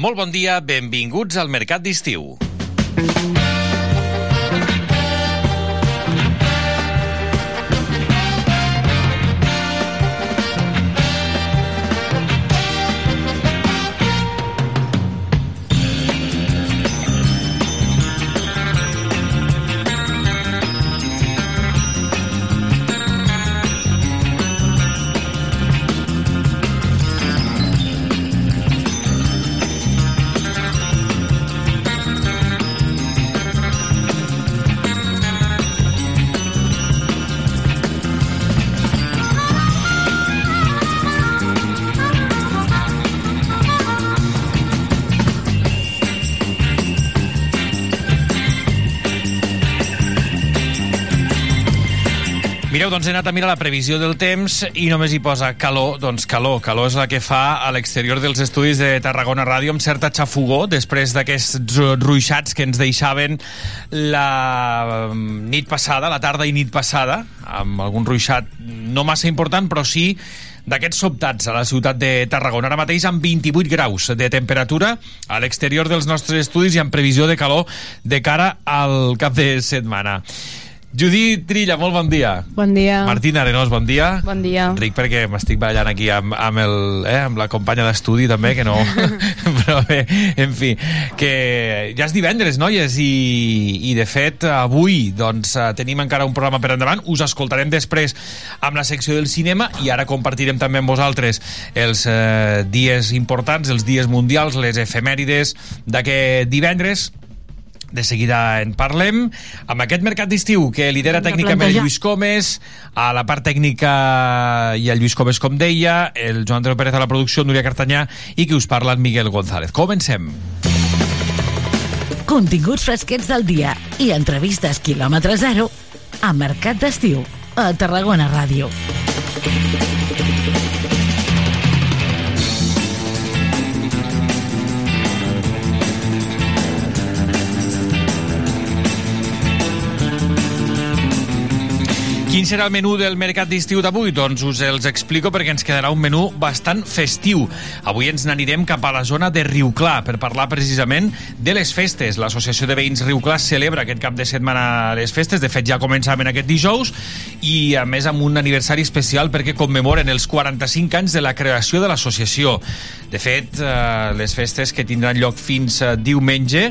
Molt bon dia, benvinguts al Mercat d'Estiu. Doncs he anat a mirar la previsió del temps i només hi posa calor. Doncs calor, calor és la que fa a l'exterior dels estudis de Tarragona Ràdio amb certa xafugó després d'aquests ruixats que ens deixaven la nit passada, la tarda i nit passada, amb algun ruixat no massa important, però sí d'aquests sobtats a la ciutat de Tarragona. Ara mateix amb 28 graus de temperatura a l'exterior dels nostres estudis i amb previsió de calor de cara al cap de setmana. Judit Trilla, molt bon dia. Bon dia. Martín Arenós, bon dia. Bon dia. Ric perquè m'estic ballant aquí amb, amb, el, eh, amb la companya d'estudi també, que no... Però bé, en fi, que ja és divendres, noies, i, i de fet avui doncs, eh, tenim encara un programa per endavant. Us escoltarem després amb la secció del cinema i ara compartirem també amb vosaltres els eh, dies importants, els dies mundials, les efemèrides d'aquest divendres de seguida en parlem. Amb aquest mercat d'estiu que lidera tècnicament el Lluís Comes a la part tècnica i el Lluís Comes com deia el Joan Andreu Pérez a la producció Núria Cartanyà i qui us parla en Miguel González. Comencem. Continguts fresquets del dia i entrevistes quilòmetre zero a Mercat d'Estiu a Tarragona Ràdio. Quin serà el menú del mercat d'estiu d'avui? Doncs us els explico perquè ens quedarà un menú bastant festiu. Avui ens n'anirem cap a la zona de Riu Clar per parlar precisament de les festes. L'Associació de Veïns Riu Clar celebra aquest cap de setmana les festes. De fet, ja començaven aquest dijous i, a més, amb un aniversari especial perquè commemoren els 45 anys de la creació de l'associació. De fet, eh, les festes que tindran lloc fins eh, diumenge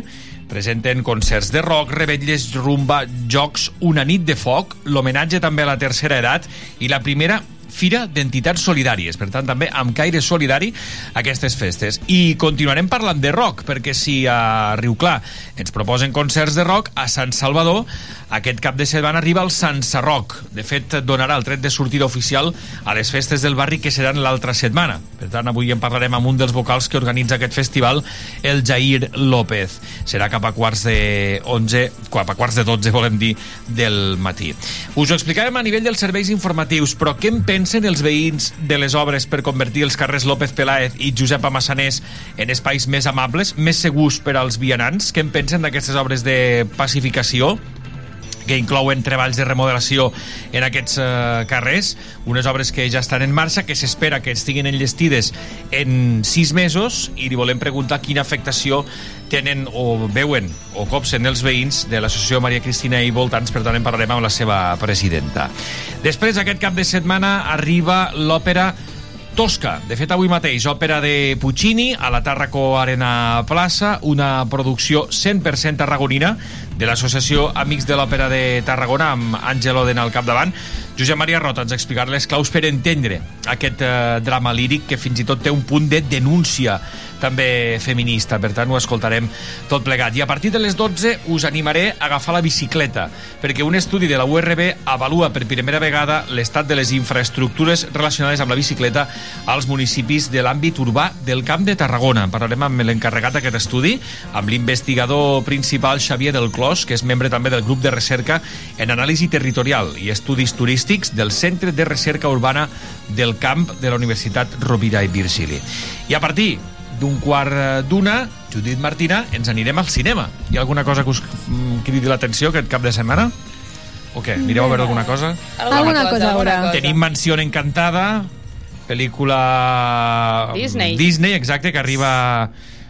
presenten concerts de rock, rebetlles, rumba, jocs, una nit de foc, l'homenatge també a la tercera edat i la primera Fira d'Entitats Solidàries. Per tant, també amb caire solidari aquestes festes. I continuarem parlant de rock, perquè si a Riu Clar ens proposen concerts de rock, a Sant Salvador aquest cap de setmana arriba el Sansa Rock. De fet, donarà el tret de sortida oficial a les festes del barri que seran l'altra setmana. Per tant, avui en parlarem amb un dels vocals que organitza aquest festival, el Jair López. Serà cap a quarts de 11, cap a quarts de 12, volem dir, del matí. Us ho explicàvem a nivell dels serveis informatius, però què en pensen els veïns de les obres per convertir els carrers López Peláez i Josep Amassanés en espais més amables, més segurs per als vianants? Què en pensen d'aquestes obres de pacificació? Que inclouen treballs de remodelació en aquests eh, carrers, unes obres que ja estan en marxa, que s'espera que estiguin enllestides en sis mesos, i li volem preguntar quina afectació tenen o veuen o copsen els veïns de l'associació Maria Cristina i voltants, per tant en parlarem amb la seva presidenta. Després, aquest cap de setmana, arriba l'òpera Tosca. De fet, avui mateix, òpera de Puccini a la Tàrraco Arena Plaça, una producció 100% tarragonina de l'associació Amics de l'Òpera de Tarragona amb Àngel Oden al capdavant. Josep Maria Rota ens explicarà les claus per entendre aquest eh, drama líric que fins i tot té un punt de denúncia també feminista, per tant ho escoltarem tot plegat. I a partir de les 12 us animaré a agafar la bicicleta, perquè un estudi de la URB avalua per primera vegada l'estat de les infraestructures relacionades amb la bicicleta als municipis de l'àmbit urbà del Camp de Tarragona. Parlarem amb l'encarregat d'aquest estudi, amb l'investigador principal Xavier del Clos, que és membre també del grup de recerca en anàlisi territorial i estudis turístics del Centre de Recerca Urbana del Camp de la Universitat Rovira i Virgili. I a partir d'un quart eh, d'una, Judit Martina, ens anirem al cinema. Hi ha alguna cosa que us mm, cridi l'atenció aquest cap de setmana? O què? Mireu a veure alguna cosa? Alguna cosa haurà. Tenim Mansió Encantada, pel·lícula... Disney. Disney, exacte, que arriba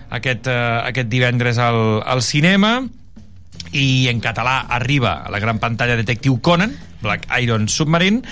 aquest, uh, aquest divendres al, al cinema i en català arriba a la gran pantalla Detectiu Conan, Black Iron Submarine,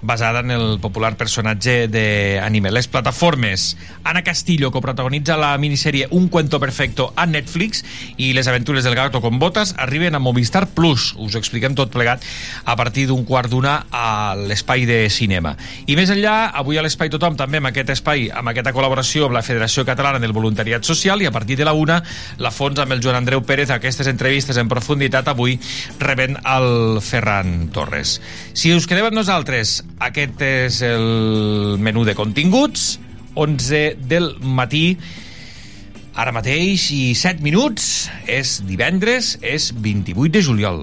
basada en el popular personatge d'anime. Les plataformes Ana Castillo coprotagonitza la minissèrie Un cuento perfecto a Netflix i les aventures del gato con botas arriben a Movistar Plus. Us ho expliquem tot plegat a partir d'un quart d'una a l'espai de cinema. I més enllà, avui a l'Espai Tothom també amb aquest espai, amb aquesta col·laboració amb la Federació Catalana del Voluntariat Social i a partir de la una, la Fons amb el Joan Andreu Pérez aquestes entrevistes en profunditat avui rebent el Ferran Torres. Si us quedeu amb nosaltres, aquest és el menú de continguts 11 del matí. Ara mateix i 7 minuts és divendres, és 28 de juliol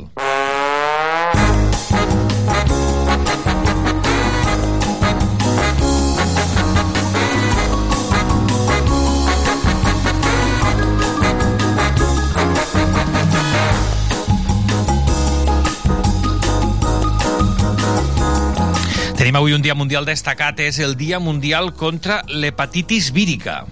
Tenim avui un dia mundial destacat, és el Dia Mundial contra l'hepatitis vírica.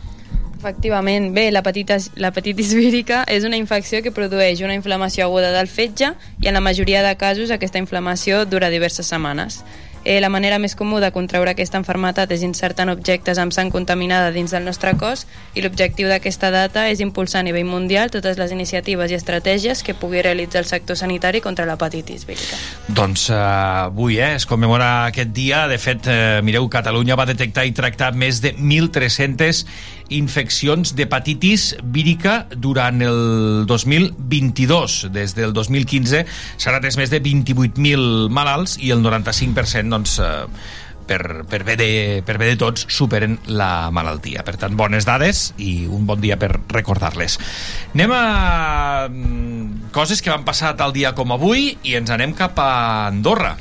Efectivament. Bé, l'hepatitis vírica és una infecció que produeix una inflamació aguda del fetge i en la majoria de casos aquesta inflamació dura diverses setmanes. Eh, la manera més comú de contraure aquesta enfermetat és insertant objectes amb sang contaminada dins del nostre cos i l'objectiu d'aquesta data és impulsar a nivell mundial totes les iniciatives i estratègies que pugui realitzar el sector sanitari contra l'hepatitis vírica. Doncs eh, avui eh, es commemora aquest dia. De fet, eh, mireu, Catalunya va detectar i tractar més de 1.300 infeccions d'hepatitis vírica durant el 2022. Des del 2015 s'han atès més de 28.000 malalts i el 95% doncs, eh, per, per, bé de, per bé de tots superen la malaltia. Per tant, bones dades i un bon dia per recordar-les. Anem a mm, coses que van passar tal dia com avui i ens anem cap a Andorra.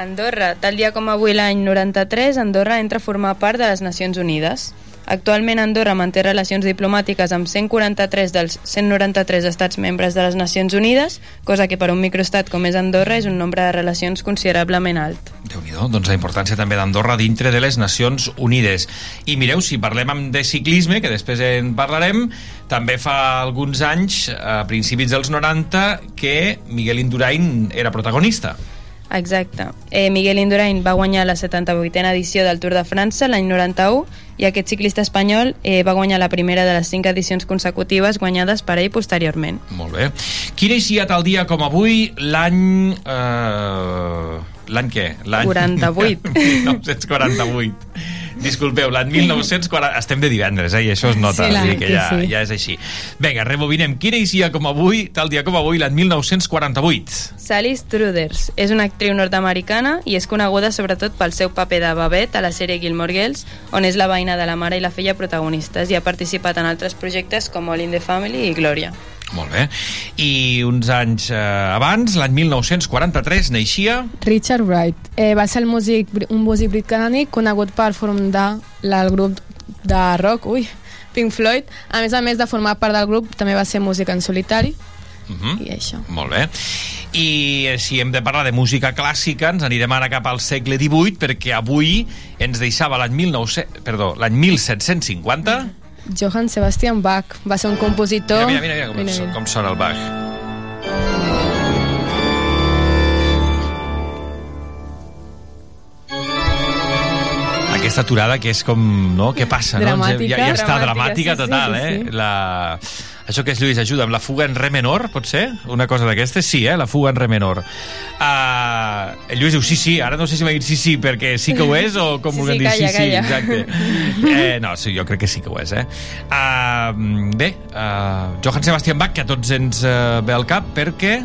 Andorra, tal dia com avui l'any 93, Andorra entra a formar part de les Nacions Unides. Actualment Andorra manté relacions diplomàtiques amb 143 dels 193 estats membres de les Nacions Unides, cosa que per un microestat com és Andorra és un nombre de relacions considerablement alt. déu nhi doncs la importància també d'Andorra dintre de les Nacions Unides. I mireu, si parlem de ciclisme, que després en parlarem, també fa alguns anys, a principis dels 90, que Miguel Indurain era protagonista. Exacte. Eh, Miguel Indurain va guanyar la 78a edició del Tour de França l'any 91 i aquest ciclista espanyol eh, va guanyar la primera de les cinc edicions consecutives guanyades per ell posteriorment. Molt bé. Quin eixia tal dia com avui l'any... Eh, l'any què? L'any... 48. 1948. Disculpeu, l'any 1940... Estem de divendres, eh? I això es nota, Sí, dir que ja, sí. ja és així. Vinga, rebobinem. Quin eixia com avui, tal dia com avui, l'any 1948? Sally Struders és una actriu nord-americana i és coneguda sobretot pel seu paper de Babette a la sèrie Gilmore Girls, on és la veïna de la mare i la filla protagonistes i ha participat en altres projectes com All in the Family i Gloria. Molt bé. I uns anys eh, abans, l'any 1943, naixia... Richard Wright. Eh, va ser el músic, un músic britànic conegut per la, el grup de rock, ui, Pink Floyd. A més a més de formar part del grup, també va ser músic en solitari. Uh -huh. I això. Molt bé. I eh, si hem de parlar de música clàssica, ens anirem ara cap al segle XVIII, perquè avui ens deixava l'any 1900... Perdó, l'any 1750... Johann Sebastian Bach va ser un compositor... Mira, mira, mira, com, mira, mira. com sona el Bach. aquesta aturada que és com, no? Què passa, dramàtica, no? Ja, ja està dramàtica, dramàtica sí, total, sí, eh? sí. La... Això que és, Lluís, ajuda, amb la fuga en re menor, pot ser? Una cosa d'aquestes? Sí, eh? La fuga en re menor. Uh, Lluís diu, sí, sí, ara no sé si m'ha dit sí, sí, perquè sí que ho és, o com Sí, vulguem sí, dir calla, sí, sí, calla. exacte. Eh, no, sí, jo crec que sí que ho és, eh? Uh, bé, uh, Johann Sebastian Bach, que a tots ens uh, ve al cap, perquè...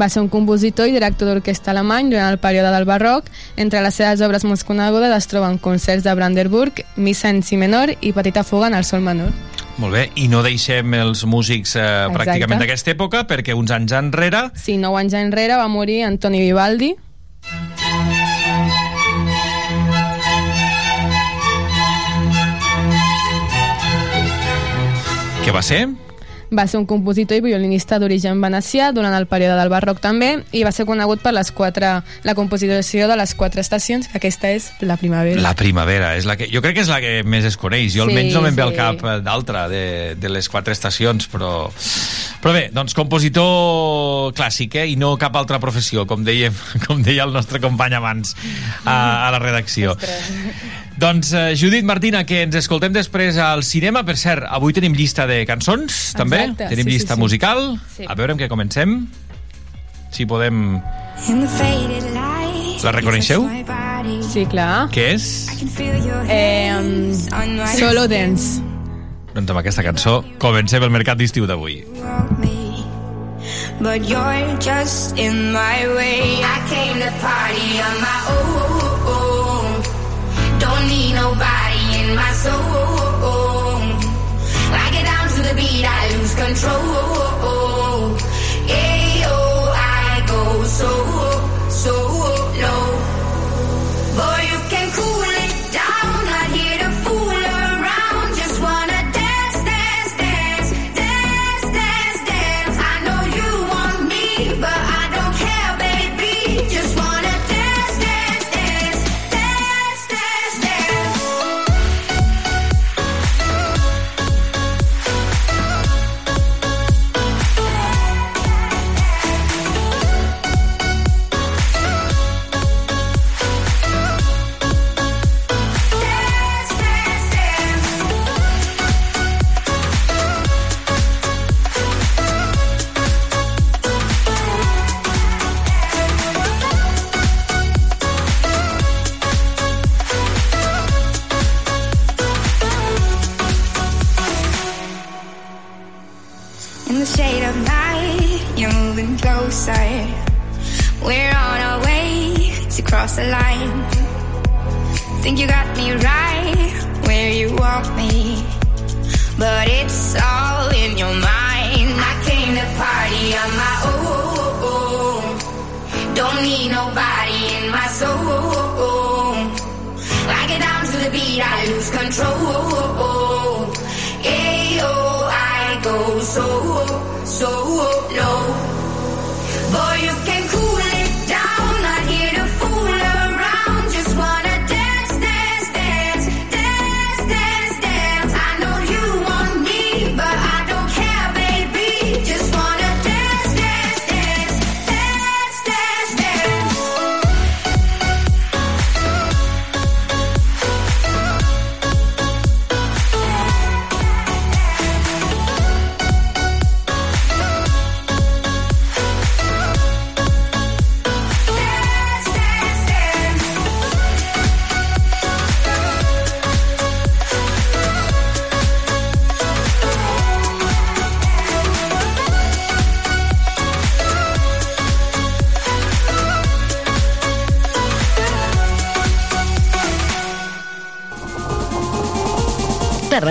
Va ser un compositor i director d'orquestra alemany durant el període del barroc. Entre les seves obres més conegudes es troben concerts de Brandenburg, Missa en si menor i Petita fuga en el sol menor. Molt bé, i no deixem els músics eh, pràcticament d'aquesta època, perquè uns anys enrere Sí, nou anys enrere va morir Antoni Vivaldi, què va ser? Va ser un compositor i violinista d'origen venecià durant el període del barroc també i va ser conegut per les quatre, la composició de les quatre estacions, que aquesta és la primavera. La primavera, és la que, jo crec que és la que més es coneix. Jo Sí, almenys no me'n ve al sí. cap eh, d'altra de, de les quatre estacions, però... Però bé, doncs compositor clàssic, eh? I no cap altra professió, com, dèiem, com deia el nostre company abans a, a la redacció. Doncs, eh, Judit Martina, que ens escoltem després al cinema. Per cert, avui tenim llista de cançons, també. Exacte, Tenim sí, sí, llista sí. musical. Sí. A veure amb què comencem. Si podem... La reconeixeu? Sí, clar. Què és? Eh, solo Dance. Doncs amb aquesta cançó comencem el mercat d'estiu d'avui. But you're just in my way. I came to party on my own. Nobody in my soul. I get down to the beat, I lose control. Cross the line. Think you got me right where you want me, but it's all in your mind. I came to party on my own. Don't need nobody in my soul. I get down to the beat, I lose control. Ayo, I go so, so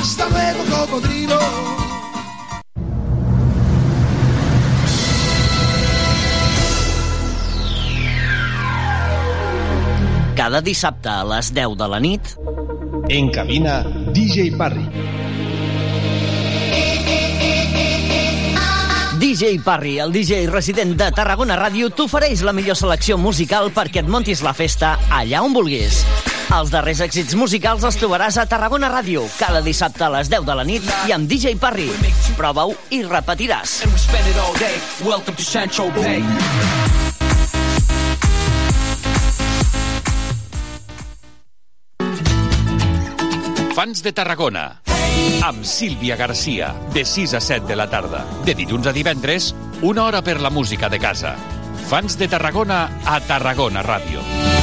Hasta luego, cocodrilo. Cada dissabte a les 10 de la nit... En cabina, DJ Parry. DJ Parry, el DJ resident de Tarragona Ràdio, t'ofereix la millor selecció musical perquè et montis la festa allà on vulguis. Els darrers èxits musicals els trobaràs a Tarragona Ràdio, cada dissabte a les 10 de la nit i amb DJ Parry. Prova-ho i repetiràs. Fans de Tarragona amb Sílvia Garcia de 6 a 7 de la tarda de dilluns a divendres una hora per la música de casa Fans de Tarragona a Tarragona Ràdio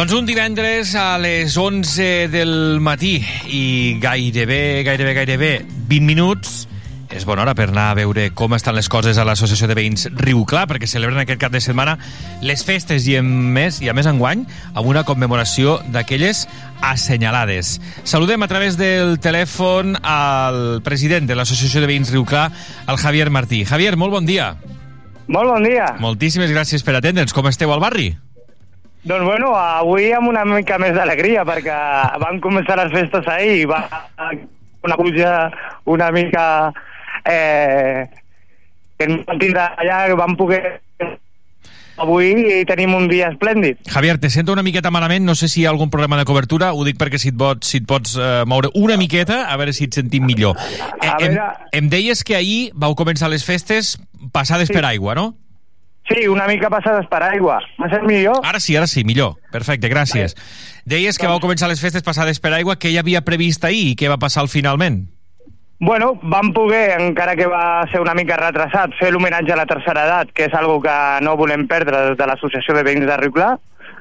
Doncs un divendres a les 11 del matí i gairebé, gairebé, gairebé 20 minuts és bona hora per anar a veure com estan les coses a l'Associació de Veïns Riu Clar, perquè celebren aquest cap de setmana les festes i, en més, i a més enguany amb una commemoració d'aquelles assenyalades. Saludem a través del telèfon al president de l'Associació de Veïns Riu Clar, el Javier Martí. Javier, molt bon dia. Molt bon dia. Moltíssimes gràcies per atendre'ns. Com esteu al barri? Doncs bueno, avui amb una mica més d'alegria, perquè van començar les festes ahir i va una pluja una mica eh, que no van tindre allà, que van poder avui tenim un dia esplèndid. Javier, te sento una miqueta malament, no sé si hi ha algun problema de cobertura, ho dic perquè si et pots, si et pots eh, moure una miqueta, a veure si et sentim millor. Eh, em, veure- em deies que ahir vau començar les festes passades Sí. per aigua, no? Sí, una mica passades per aigua. M'ha sent millor? Ara sí, ara sí, millor. Perfecte, gràcies. Deies que vau començar les festes passades per aigua, què hi havia previst ahir i què va passar al finalment? Bueno, vam poder, encara que va ser una mica retrasat, fer l'homenatge a la tercera edat, que és algo que no volem perdre des de l'Associació de Veïns de Riu Clar,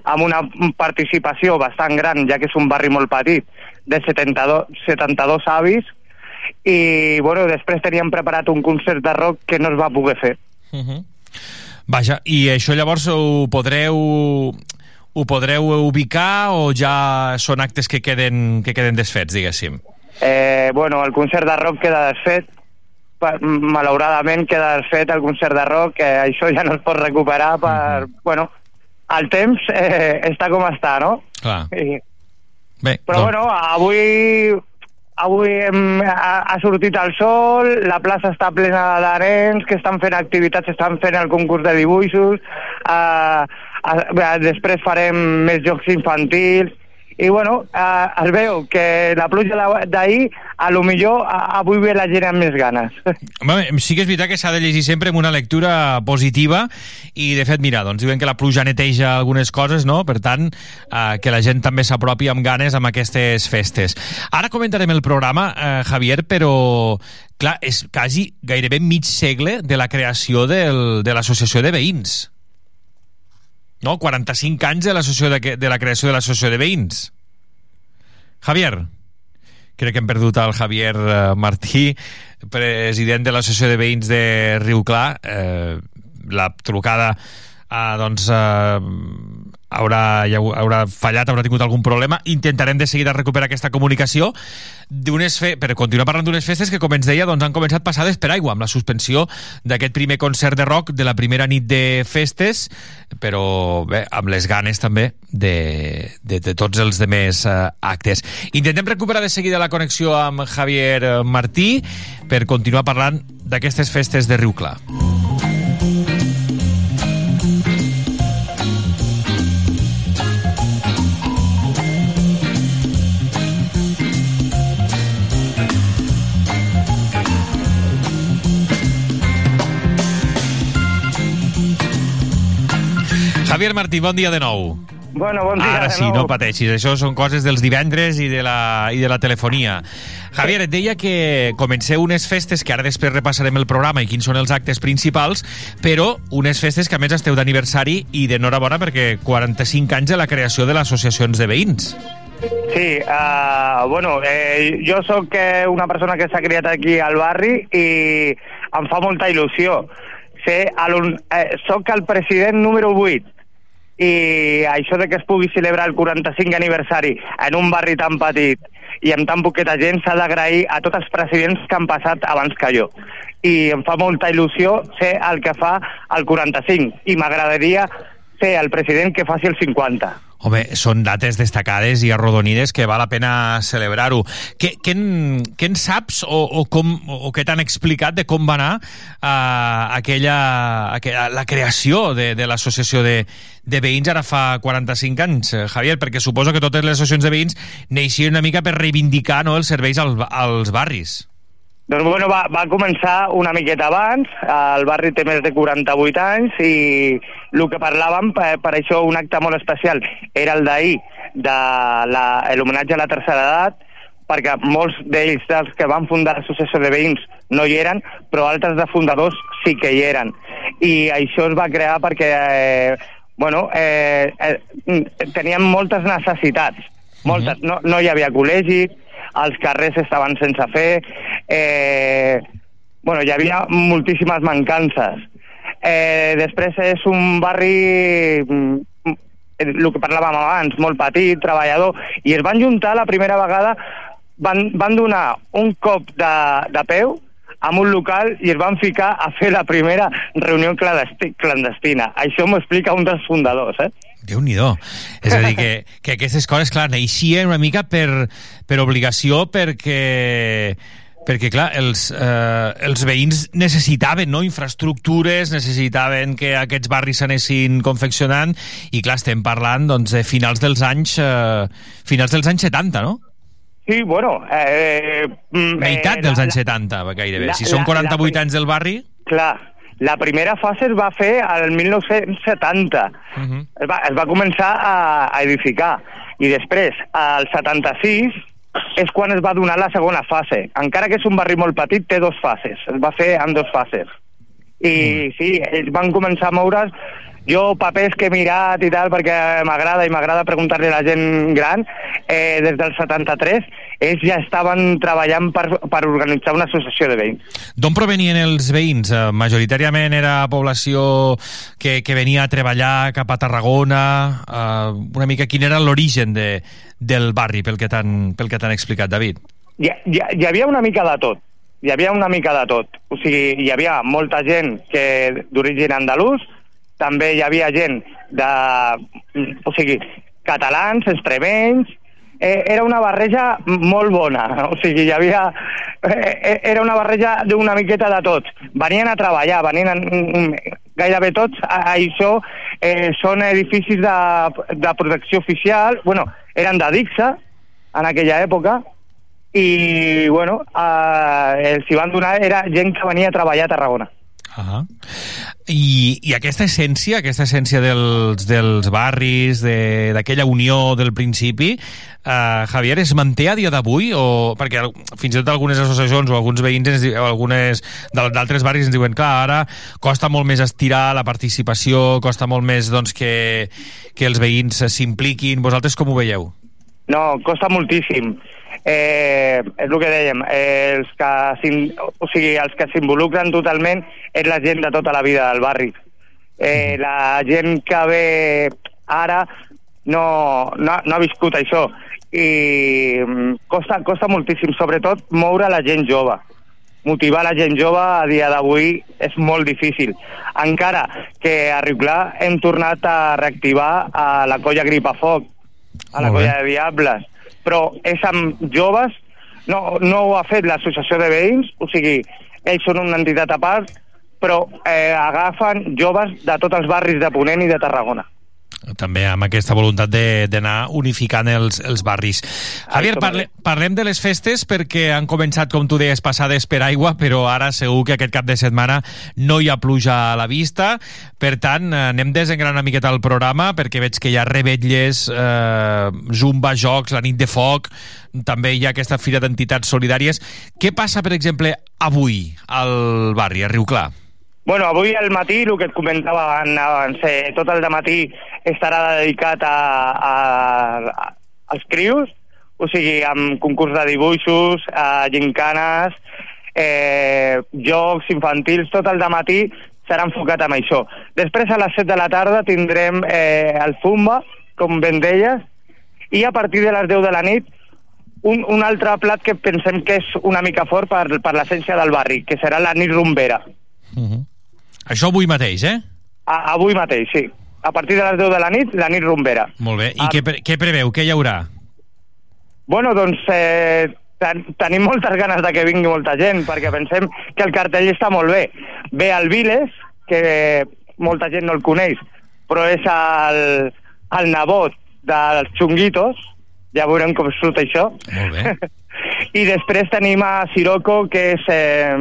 amb una participació bastant gran, ja que és un barri molt petit, de 72, 72 avis, i bueno, després teníem preparat un concert de rock que no es va poder fer. Uh -huh. Vaja, i això llavors ho podreu ho podreu ubicar o ja són actes que queden, que queden desfets, diguéssim? Eh, bueno, el concert de rock queda desfet, malauradament queda desfet el concert de rock, que això ja no es pot recuperar per... Uh -huh. Bueno, el temps eh, està com està, no? Clar. I, Bé, però doncs- bueno, avui avui hem, ha, ha sortit el sol, la plaça està plena de que estan fent activitats, estan fent el concurs de dibuixos, eh, eh, després farem més jocs infantils, i bueno, eh, es veu que la pluja d'ah- d'ahir, a lo millor avui ve la gent amb més ganes. Home, sí que és veritat que s'ha de llegir sempre amb una lectura positiva i, de fet, mira, doncs diuen que la pluja neteja algunes coses, no? Per tant, eh, que la gent també s'apropi amb ganes amb aquestes festes. Ara comentarem el programa, eh, Javier, però, clar, és quasi gairebé mig segle de la creació del, de l'Associació de Veïns. No? 45 anys de, de, de la creació de l'Associació de Veïns. Javier, crec que hem perdut el Javier eh, Martí, president de l'Associació de Veïns de Riu Clar. Eh, la trucada eh, doncs, eh, haurà, ja hau- haurà fallat, haurà tingut algun problema. Intentarem de seguida recuperar aquesta comunicació d'unes fe per continuar parlant d'unes festes que, com ens deia, doncs, han començat passades per aigua, amb la suspensió d'aquest primer concert de rock de la primera nit de festes, però bé, amb les ganes també de, de, de tots els demés eh, actes. Intentem recuperar de seguida la connexió amb Javier eh, Martí per continuar parlant d'aquestes festes de Riu Clar. Javier Martí, bon dia de nou. Bueno, bon dia Ara sí, no pateixis, això són coses dels divendres i de la, i de la telefonia. Javier, et deia que comenceu unes festes, que ara després repassarem el programa i quins són els actes principals, però unes festes que a més esteu d'aniversari i d'enhorabona perquè 45 anys de la creació de les associacions de veïns. Sí, uh, bueno, eh, jo sóc eh, una persona que s'ha criat aquí al barri i em fa molta il·lusió. Ser eh, soc el president número 8 i això de que es pugui celebrar el 45 aniversari en un barri tan petit i amb tan poqueta gent s'ha d'agrair a tots els presidents que han passat abans que jo. I em fa molta il·lusió ser el que fa el 45 i m'agradaria ser el president que faci el 50. Home, són dates destacades i arrodonides que val la pena celebrar-ho. Què, què, en, què en saps o, o, com, o què t'han explicat de com va anar uh, aquella, aquella, la creació de, de l'associació de, de veïns ara fa 45 anys, eh, Javier? Perquè suposo que totes les associacions de veïns neixien una mica per reivindicar no, els serveis al, als barris. Doncs bueno, va, va començar una miqueta abans, el barri té més de 48 anys i el que parlàvem, per, per això un acte molt especial era el d'ahir, de l'homenatge a la tercera edat, perquè molts d'ells dels que van fundar l'associació de veïns no hi eren, però altres de fundadors sí que hi eren. I això es va crear perquè, eh, bueno, eh, eh, teníem moltes necessitats, moltes. No, no hi havia col·legi, els carrers estaven sense fer, eh, bueno, hi havia moltíssimes mancances. Eh, després és un barri mm, el que parlàvem abans, molt petit, treballador, i es van juntar la primera vegada, van, van donar un cop de, de peu amb un local i es van ficar a fer la primera reunió clandesti- clandestina. Això m'ho explica un dels fundadors, eh? Déu nhi És a dir, que, que aquestes coses, clar, neixien una mica per, per obligació perquè perquè, clar, els, eh, els veïns necessitaven no? infraestructures, necessitaven que aquests barris s'anessin confeccionant i, clar, estem parlant doncs, de finals dels anys eh, finals dels anys 70, no? Sí, bueno... Eh, mm, Meitat eh, dels la- anys 70, gairebé. la- si són la- 48 la- anys del barri... Clar, la primera fase es va fer al 1970. Uh -huh. es, va, es va començar a, a edificar. I després, al 76, és quan es va donar la segona fase. Encara que és un barri molt petit, té dos fases. Es va fer en dos fases. I sí, ells van començar a moure's jo papers que he mirat i tal, perquè m'agrada i m'agrada preguntar-li a la gent gran, eh, des del 73, ells ja estaven treballant per, per organitzar una associació de veïns. D'on provenien els veïns? Eh, majoritàriament era població que, que venia a treballar cap a Tarragona? Eh, una mica quin era l'origen de, del barri, pel que t'han pel que t'han explicat, David? Hi, hi, hi havia una mica de tot. Hi havia una mica de tot. O sigui, hi havia molta gent que d'origen andalús, també hi havia gent de... O sigui, catalans, extremenys, eh, era una barreja molt bona, o sigui, hi havia... Eh, era una barreja d'una miqueta de tot. Venien a treballar, venien a, gairebé tots, a, a això eh, són edificis de, de protecció oficial, bueno, eren de Dixa, en aquella època, i, bueno, eh, els hi van donar, era gent que venia a treballar a Tarragona. Uh -huh. I, I aquesta essència, aquesta essència dels, dels barris, d'aquella de, unió del principi, eh, Javier, es manté a dia d'avui? O, perquè fins i tot algunes associacions o alguns veïns ens, o algunes d'altres barris ens diuen clar, ara costa molt més estirar la participació, costa molt més doncs, que, que els veïns s'impliquin. Vosaltres com ho veieu? No, costa moltíssim eh, és el que dèiem, eh, els que o sigui, els que s'involucren totalment és la gent de tota la vida del barri. Eh, la gent que ve ara no, no, no ha viscut això i mm, costa, costa moltíssim, sobretot moure la gent jove. Motivar la gent jove a dia d'avui és molt difícil. Encara que a Riuclar hem tornat a reactivar a la colla Gripafoc, a la colla de Diables, però és amb joves, no, no ho ha fet l'associació de veïns, o sigui, ells són una entitat a part, però eh, agafen joves de tots els barris de Ponent i de Tarragona també amb aquesta voluntat d'anar unificant els, els barris. Javier, parle, parlem de les festes perquè han començat, com tu deies, passades per aigua, però ara segur que aquest cap de setmana no hi ha pluja a la vista. Per tant, anem desengranant una miqueta el programa perquè veig que hi ha rebetlles, eh, zumba, jocs, la nit de foc, també hi ha aquesta fira d'entitats solidàries. Què passa, per exemple, avui al barri, a Riu Clar? Bueno, avui al matí, el que et comentava abans, eh, tot el matí estarà dedicat a, a, a, als crios, o sigui, amb concurs de dibuixos, a gincanes, eh, jocs infantils, tot el matí serà enfocat amb això. Després, a les 7 de la tarda, tindrem eh, el Fumba, com ben deies, i a partir de les 10 de la nit un, un altre plat que pensem que és una mica fort per, per l'essència del barri, que serà la nit rumbera. Uh -huh. Això avui mateix, eh? A, avui mateix, sí. A partir de les 10 de la nit, la nit rumbera. Molt bé. I a... què, pre què preveu? Què hi haurà? Bueno, doncs eh, ten tenim moltes ganes de que vingui molta gent, perquè pensem que el cartell està molt bé. Ve el Viles, que molta gent no el coneix, però és el, el nebot dels xunguitos, ja veurem com surt això. Molt bé. I després tenim a Siroco, que és, eh,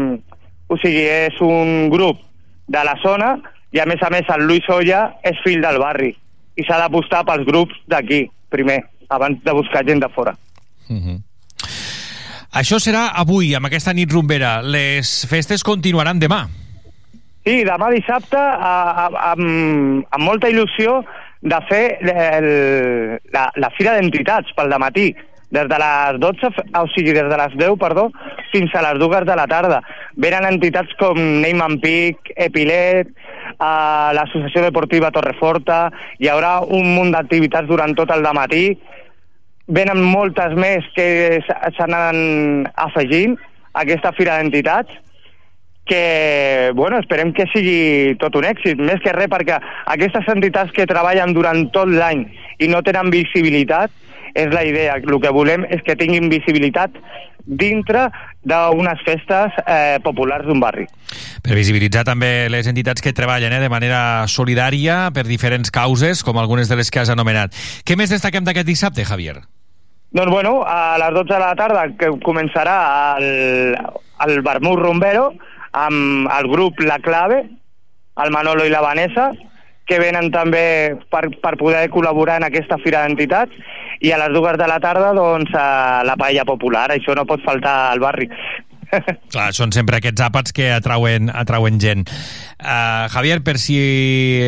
o sigui, és un grup de la zona i a més a més el Luis Olla és fill del barri i s'ha d'apostar pels grups d'aquí primer, abans de buscar gent de fora. Mhm. -huh. Això serà avui, amb aquesta nit rumbera. Les festes continuaran demà. Sí, demà dissabte, a, a, amb, amb molta il·lusió de fer el, la, la fira d'entitats pel matí des de les 12, o sigui, des de les 10, perdó, fins a les 2 de la tarda. Venen entitats com Neyman Peak, Epilet, a l'Associació Deportiva Torreforta, hi haurà un munt d'activitats durant tot el matí, venen moltes més que s'anen afegint a aquesta fira d'entitats, que, bueno, esperem que sigui tot un èxit, més que res perquè aquestes entitats que treballen durant tot l'any i no tenen visibilitat, és la idea. El que volem és que tinguin visibilitat dintre d'unes festes eh, populars d'un barri. Per visibilitzar també les entitats que treballen eh, de manera solidària per diferents causes, com algunes de les que has anomenat. Què més destaquem d'aquest dissabte, Javier? Doncs bueno, a les 12 de la tarda que començarà el, el Vermut Rumbero amb el grup La Clave, el Manolo i la Vanessa, que venen també per, per poder col·laborar en aquesta fira d'entitats i a les dues de la tarda doncs, a la paella popular, això no pot faltar al barri. Clar, són sempre aquests àpats que atrauen, atrauen gent. Uh, Javier, per si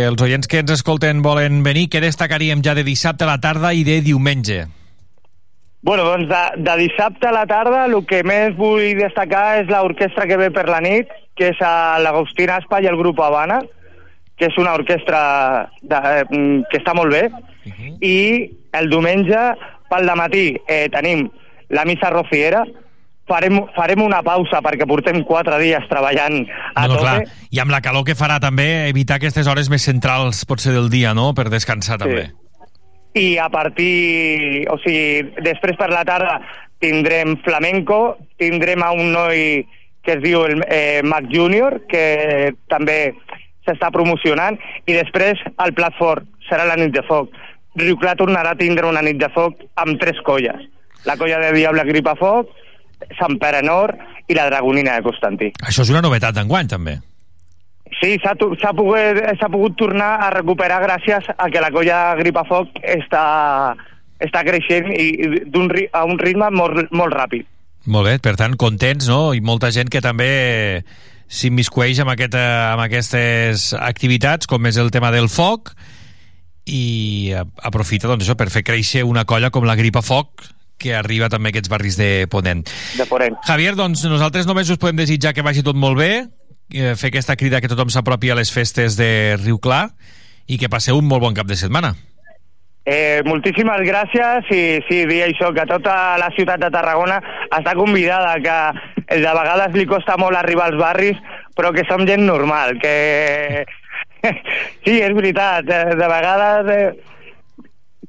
els oients que ens escolten volen venir, què destacaríem ja de dissabte a la tarda i de diumenge? Bueno, doncs de, de dissabte a la tarda el que més vull destacar és l'orquestra que ve per la nit, que és a l'Agustín Aspa i el grup Habana, que és una orquestra de, eh, que està molt bé, uh -huh. i el diumenge pel matí eh, tenim la missa rociera, farem, farem una pausa perquè portem quatre dies treballant a no, no, tope. Clar. I amb la calor que farà també, evitar aquestes hores més centrals potser del dia, no?, per descansar sí. també. I a partir... O sigui, després per la tarda tindrem flamenco, tindrem a un noi que es diu el eh, Mac Junior, que també s'està promocionant, i després el plat fort serà la nit de foc. Riu Clar tornarà a tindre una nit de foc amb tres colles. La colla de Diable Gripa Foc, Sant Pere Nord i la Dragonina de Constantí. Això és una novetat d'enguany, també. Sí, s'ha pogut, pogut tornar a recuperar gràcies a que la colla Gripa Foc està, està creixent i, i un, a un ritme molt, molt ràpid. Molt bé, per tant, contents, no? I molta gent que també s'immiscueix amb, aquest, amb aquestes activitats, com és el tema del foc, i aprofita doncs, això per fer créixer una colla com la Gripa Foc, que arriba també a aquests barris de Ponent. De Ponent. Javier, doncs nosaltres només us podem desitjar que vagi tot molt bé, eh, fer aquesta crida que tothom s'apropi a les festes de Riu Clar i que passeu un molt bon cap de setmana. Eh, moltíssimes gràcies i sí, dir això, que tota la ciutat de Tarragona està convidada, que de vegades li costa molt arribar als barris, però que som gent normal, que... sí, és veritat, de, de vegades... Eh,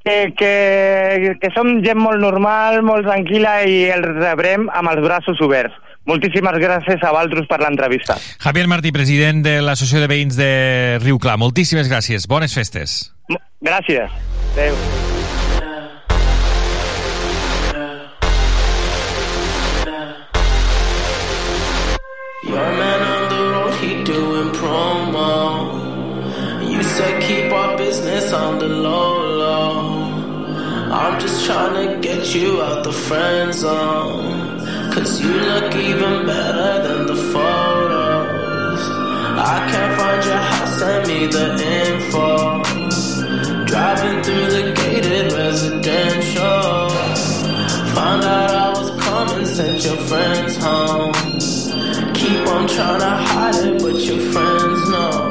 que, que, que som gent molt normal, molt tranquil·la i els rebrem amb els braços oberts. Moltíssimes gràcies a Valtros per l'entrevista. Javier Martí, president de l'Associació de Veïns de Riu Clar. Moltíssimes gràcies. Bones festes. Gràcies. Adéu. I'm just trying to get you out the friend zone. Cause you look even better than the photos. I can't find your house, send me the info. Driving through the gated residential. Found out I was coming, sent your friends home. Keep on trying to hide it, but your friends know.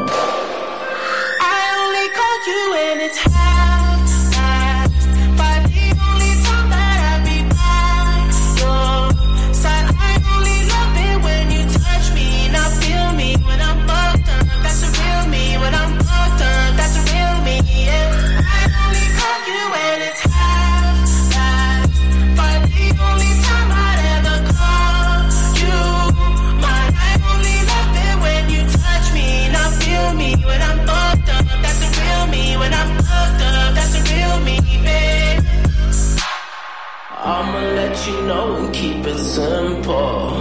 I'ma let you know and keep it simple.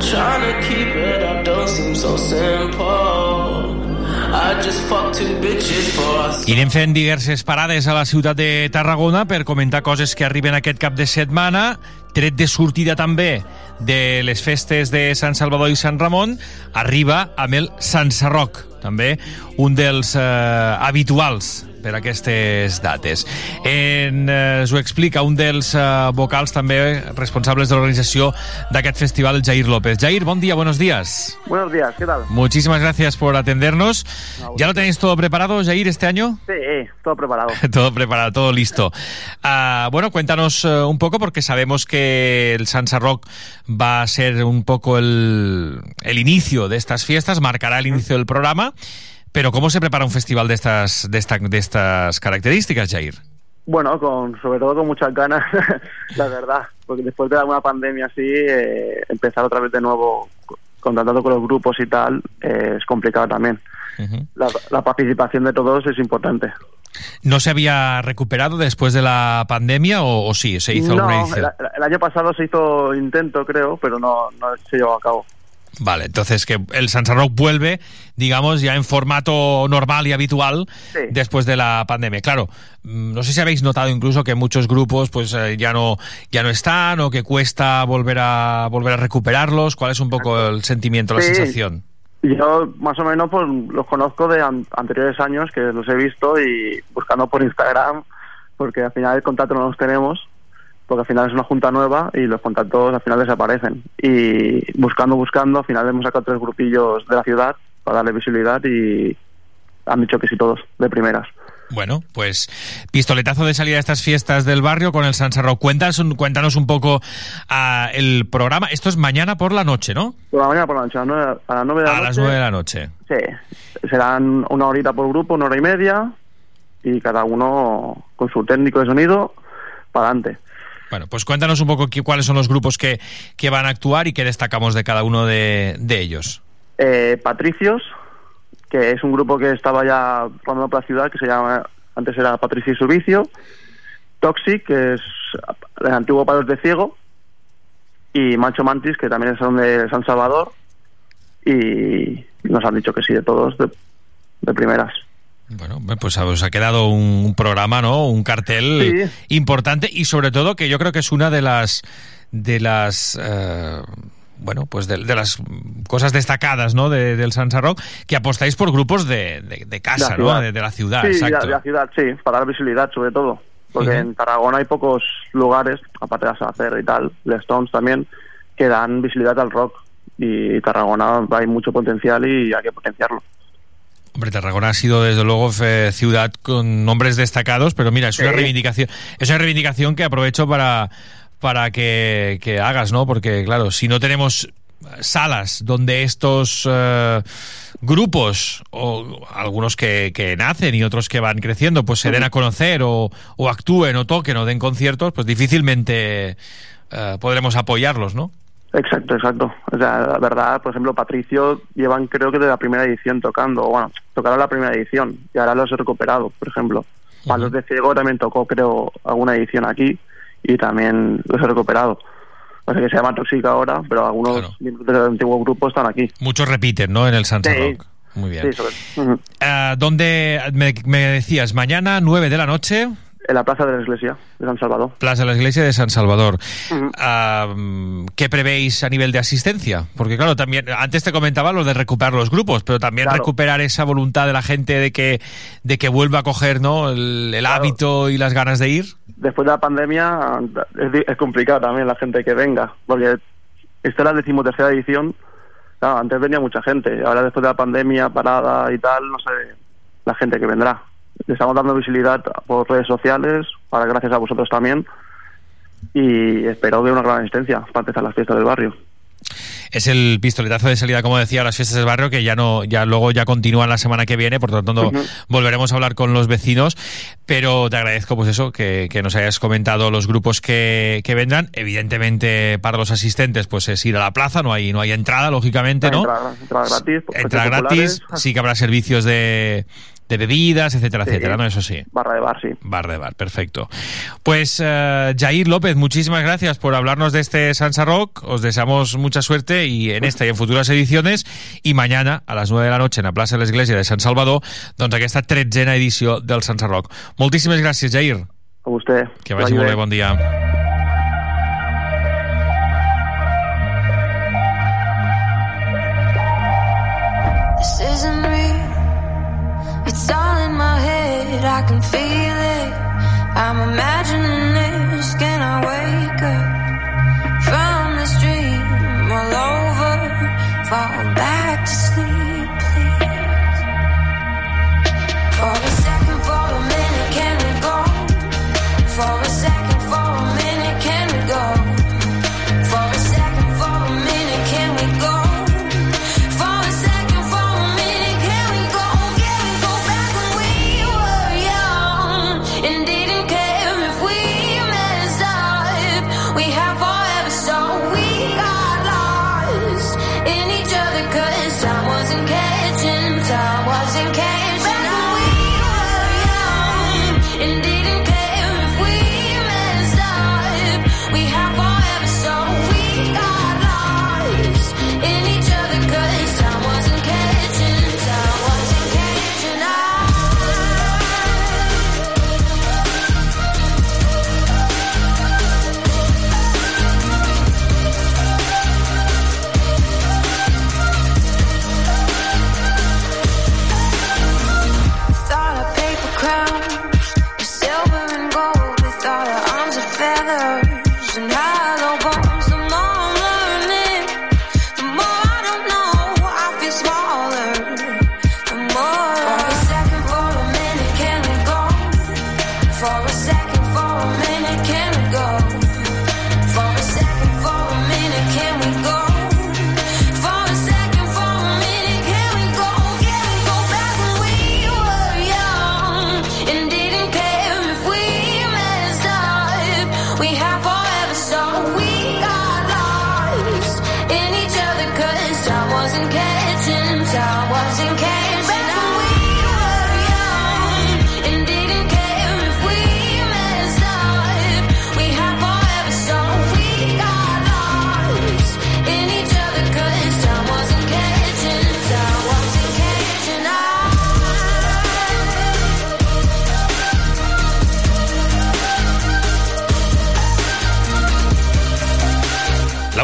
Trying to keep it up don't seem so simple. I anem fent diverses parades a la ciutat de Tarragona per comentar coses que arriben aquest cap de setmana, tret de sortida també de les festes de Sant Salvador i Sant Ramon, arriba amb el Sant Sarroc, també un dels eh, habituals per aquestes dates. En, eh, us ho explica un dels eh, vocals també responsables de l'organització d'aquest festival, Jair López. Jair, bon dia, buenos días. Buenos días, ¿qué tal? Muchísimas gracias por atendernos. ¿Ya lo tenéis todo preparado, Jair, este año? Sí, todo preparado. todo preparado, todo listo. Uh, bueno, cuéntanos uh, un poco, porque sabemos que el Sansa Rock va a ser un poco el, el inicio de estas fiestas, marcará el inicio del programa. Pero ¿cómo se prepara un festival de estas, de, esta, de estas características, Jair? Bueno, con, sobre todo con muchas ganas, la verdad, porque después de una pandemia así, eh, empezar otra vez de nuevo contactando con los grupos y tal, eh, es complicado también. Uh -huh. la, la participación de todos es importante. ¿No se había recuperado después de la pandemia o, o sí? ¿Se hizo no, alguna edición? El, el, año pasado se hizo intento, creo, pero no, no se llevó a cabo. Vale, entonces que el Sansa Rock vuelve, digamos, ya en formato normal y habitual Sí. después de la pandemia. Claro, mm, no sé si habéis notado incluso que muchos grupos pues eh, ya no ya no están o que cuesta volver a volver a recuperarlos. ¿Cuál es un poco el sentimiento, la Sí. sensación? Yo más o menos pues los conozco de an- anteriores años que los he visto y buscando por Instagram porque al final el contacto no los tenemos porque al final es una junta nueva y los contactos al final desaparecen y buscando buscando al final hemos sacado tres grupillos de la ciudad para darle visibilidad y han dicho que sí todos de primeras Bueno, pues pistoletazo de salida a estas fiestas del barrio con el Sansa Rock. Cuéntanos, un- cuéntanos un poco ah, el programa. Esto es mañana por la noche, ¿no? por la mañana por la noche a las nueve, a las nueve de la A noche las nueve de la noche. Sí, serán una horita por grupo, una hora y media, y cada uno con su técnico de sonido para adelante. Bueno, pues cuéntanos un poco qué- cuáles son los grupos que, que van a actuar y qué destacamos de cada uno de, de ellos. Eh, Patricios, que es un grupo que estaba ya rondando por la ciudad, que se llama, antes era Patricio y Servicio. Toxic, que es el antiguo Palos de Ciego. Y Mancho Mantis, que también son de San Salvador. Y nos han dicho que sí, de todos, de primeras. Bueno, pues os ha quedado un, programa, ¿no? Un cartel importante y sobre todo que yo creo que es una de las de las eh, bueno, pues de, de las cosas destacadas, ¿no? De- del Sansa Rock, que apostáis por grupos de, de- casa, ¿no? De, la ciudad, sí, exacto. De, la ciudad, sí, para dar visibilidad sobre todo. Porque en Tarragona hay pocos lugares, aparte de hacer y tal, de Stones también, que dan visibilidad al rock. Y Tarragona hay mucho potencial y hay que potenciarlo. Hombre, Tarragona ha sido desde luego ciudad con nombres destacados, pero mira, es una reivindicación, es una reivindicación que aprovecho para para que, que hagas, ¿no? Porque claro, si no tenemos salas donde estos eh, grupos o algunos que, que nacen y otros que van creciendo, pues se den a conocer o, o actúen o toquen o den conciertos, pues difícilmente eh, podremos apoyarlos, ¿no? Exacto, exacto. O sea, la verdad, por ejemplo, Patricio llevan creo que de la primera edición tocando. Bueno, tocaron la primera edición y ahora los he recuperado, por ejemplo. Palos de Ciego también tocó, creo, alguna edición aquí y también los he recuperado. O sea que se llama Toxic ahora, pero algunos miembros del antiguo grupo están aquí. Muchos repiten, ¿no? En el Sansa Sí. Rock. Muy bien. Sí, sobre- Ujú. Ah, ¿Dónde me, me decías? Mañana, 9 de la noche, En la plaza de la iglesia de San Salvador. Plaza de la Iglesia de San Salvador. Ah, ¿Qué prevéis a nivel de asistencia? Porque claro, también antes te comentaba lo de recuperar los grupos, pero también Claro. recuperar esa voluntad de la gente de que de que vuelva a coger, ¿no? El, el hábito y las ganas de ir. Después de la pandemia es complicado también la gente que venga, porque esta es la decimotercera edición. Claro, antes venía mucha gente, ahora después de la pandemia parada y tal, no sé la gente que vendrá. Le estamos dando visibilidad por redes sociales, para gracias a vosotros también, y espero de una gran asistencia para empezar las fiestas del barrio. Es el pistoletazo de salida, como decía, a las fiestas del barrio, que ya no, ya luego ya continúan la semana que viene, por lo tanto volveremos a hablar con los vecinos. Pero te agradezco, pues eso, que, que nos hayas comentado los grupos que, que vendrán. Evidentemente, para los asistentes, pues es ir a la plaza, no hay, no hay entrada, lógicamente, ¿no? Entrada, entrada gratis, precios gratis, sí que habrá servicios de, de bebidas, etcétera, Sí. etcétera, ¿no? Eso sí. barra de bar, sí. Bar de bar, perfecto. Pues eh, Jair López, muchísimas gracias por hablarnos de este Sansa Rock. Os deseamos mucha suerte y en esta y en futuras ediciones. I mañana, a les 9 de la noche, en la plaça de l'Església de Sant Salvador, doncs aquesta tretzena edició del Sansa Rock. Moltíssimes gràcies, Jair. A vostè. Que vagi molt bé, bon dia. I can feel it. I'm imagining this. Can I wake up from this dream all over? Fall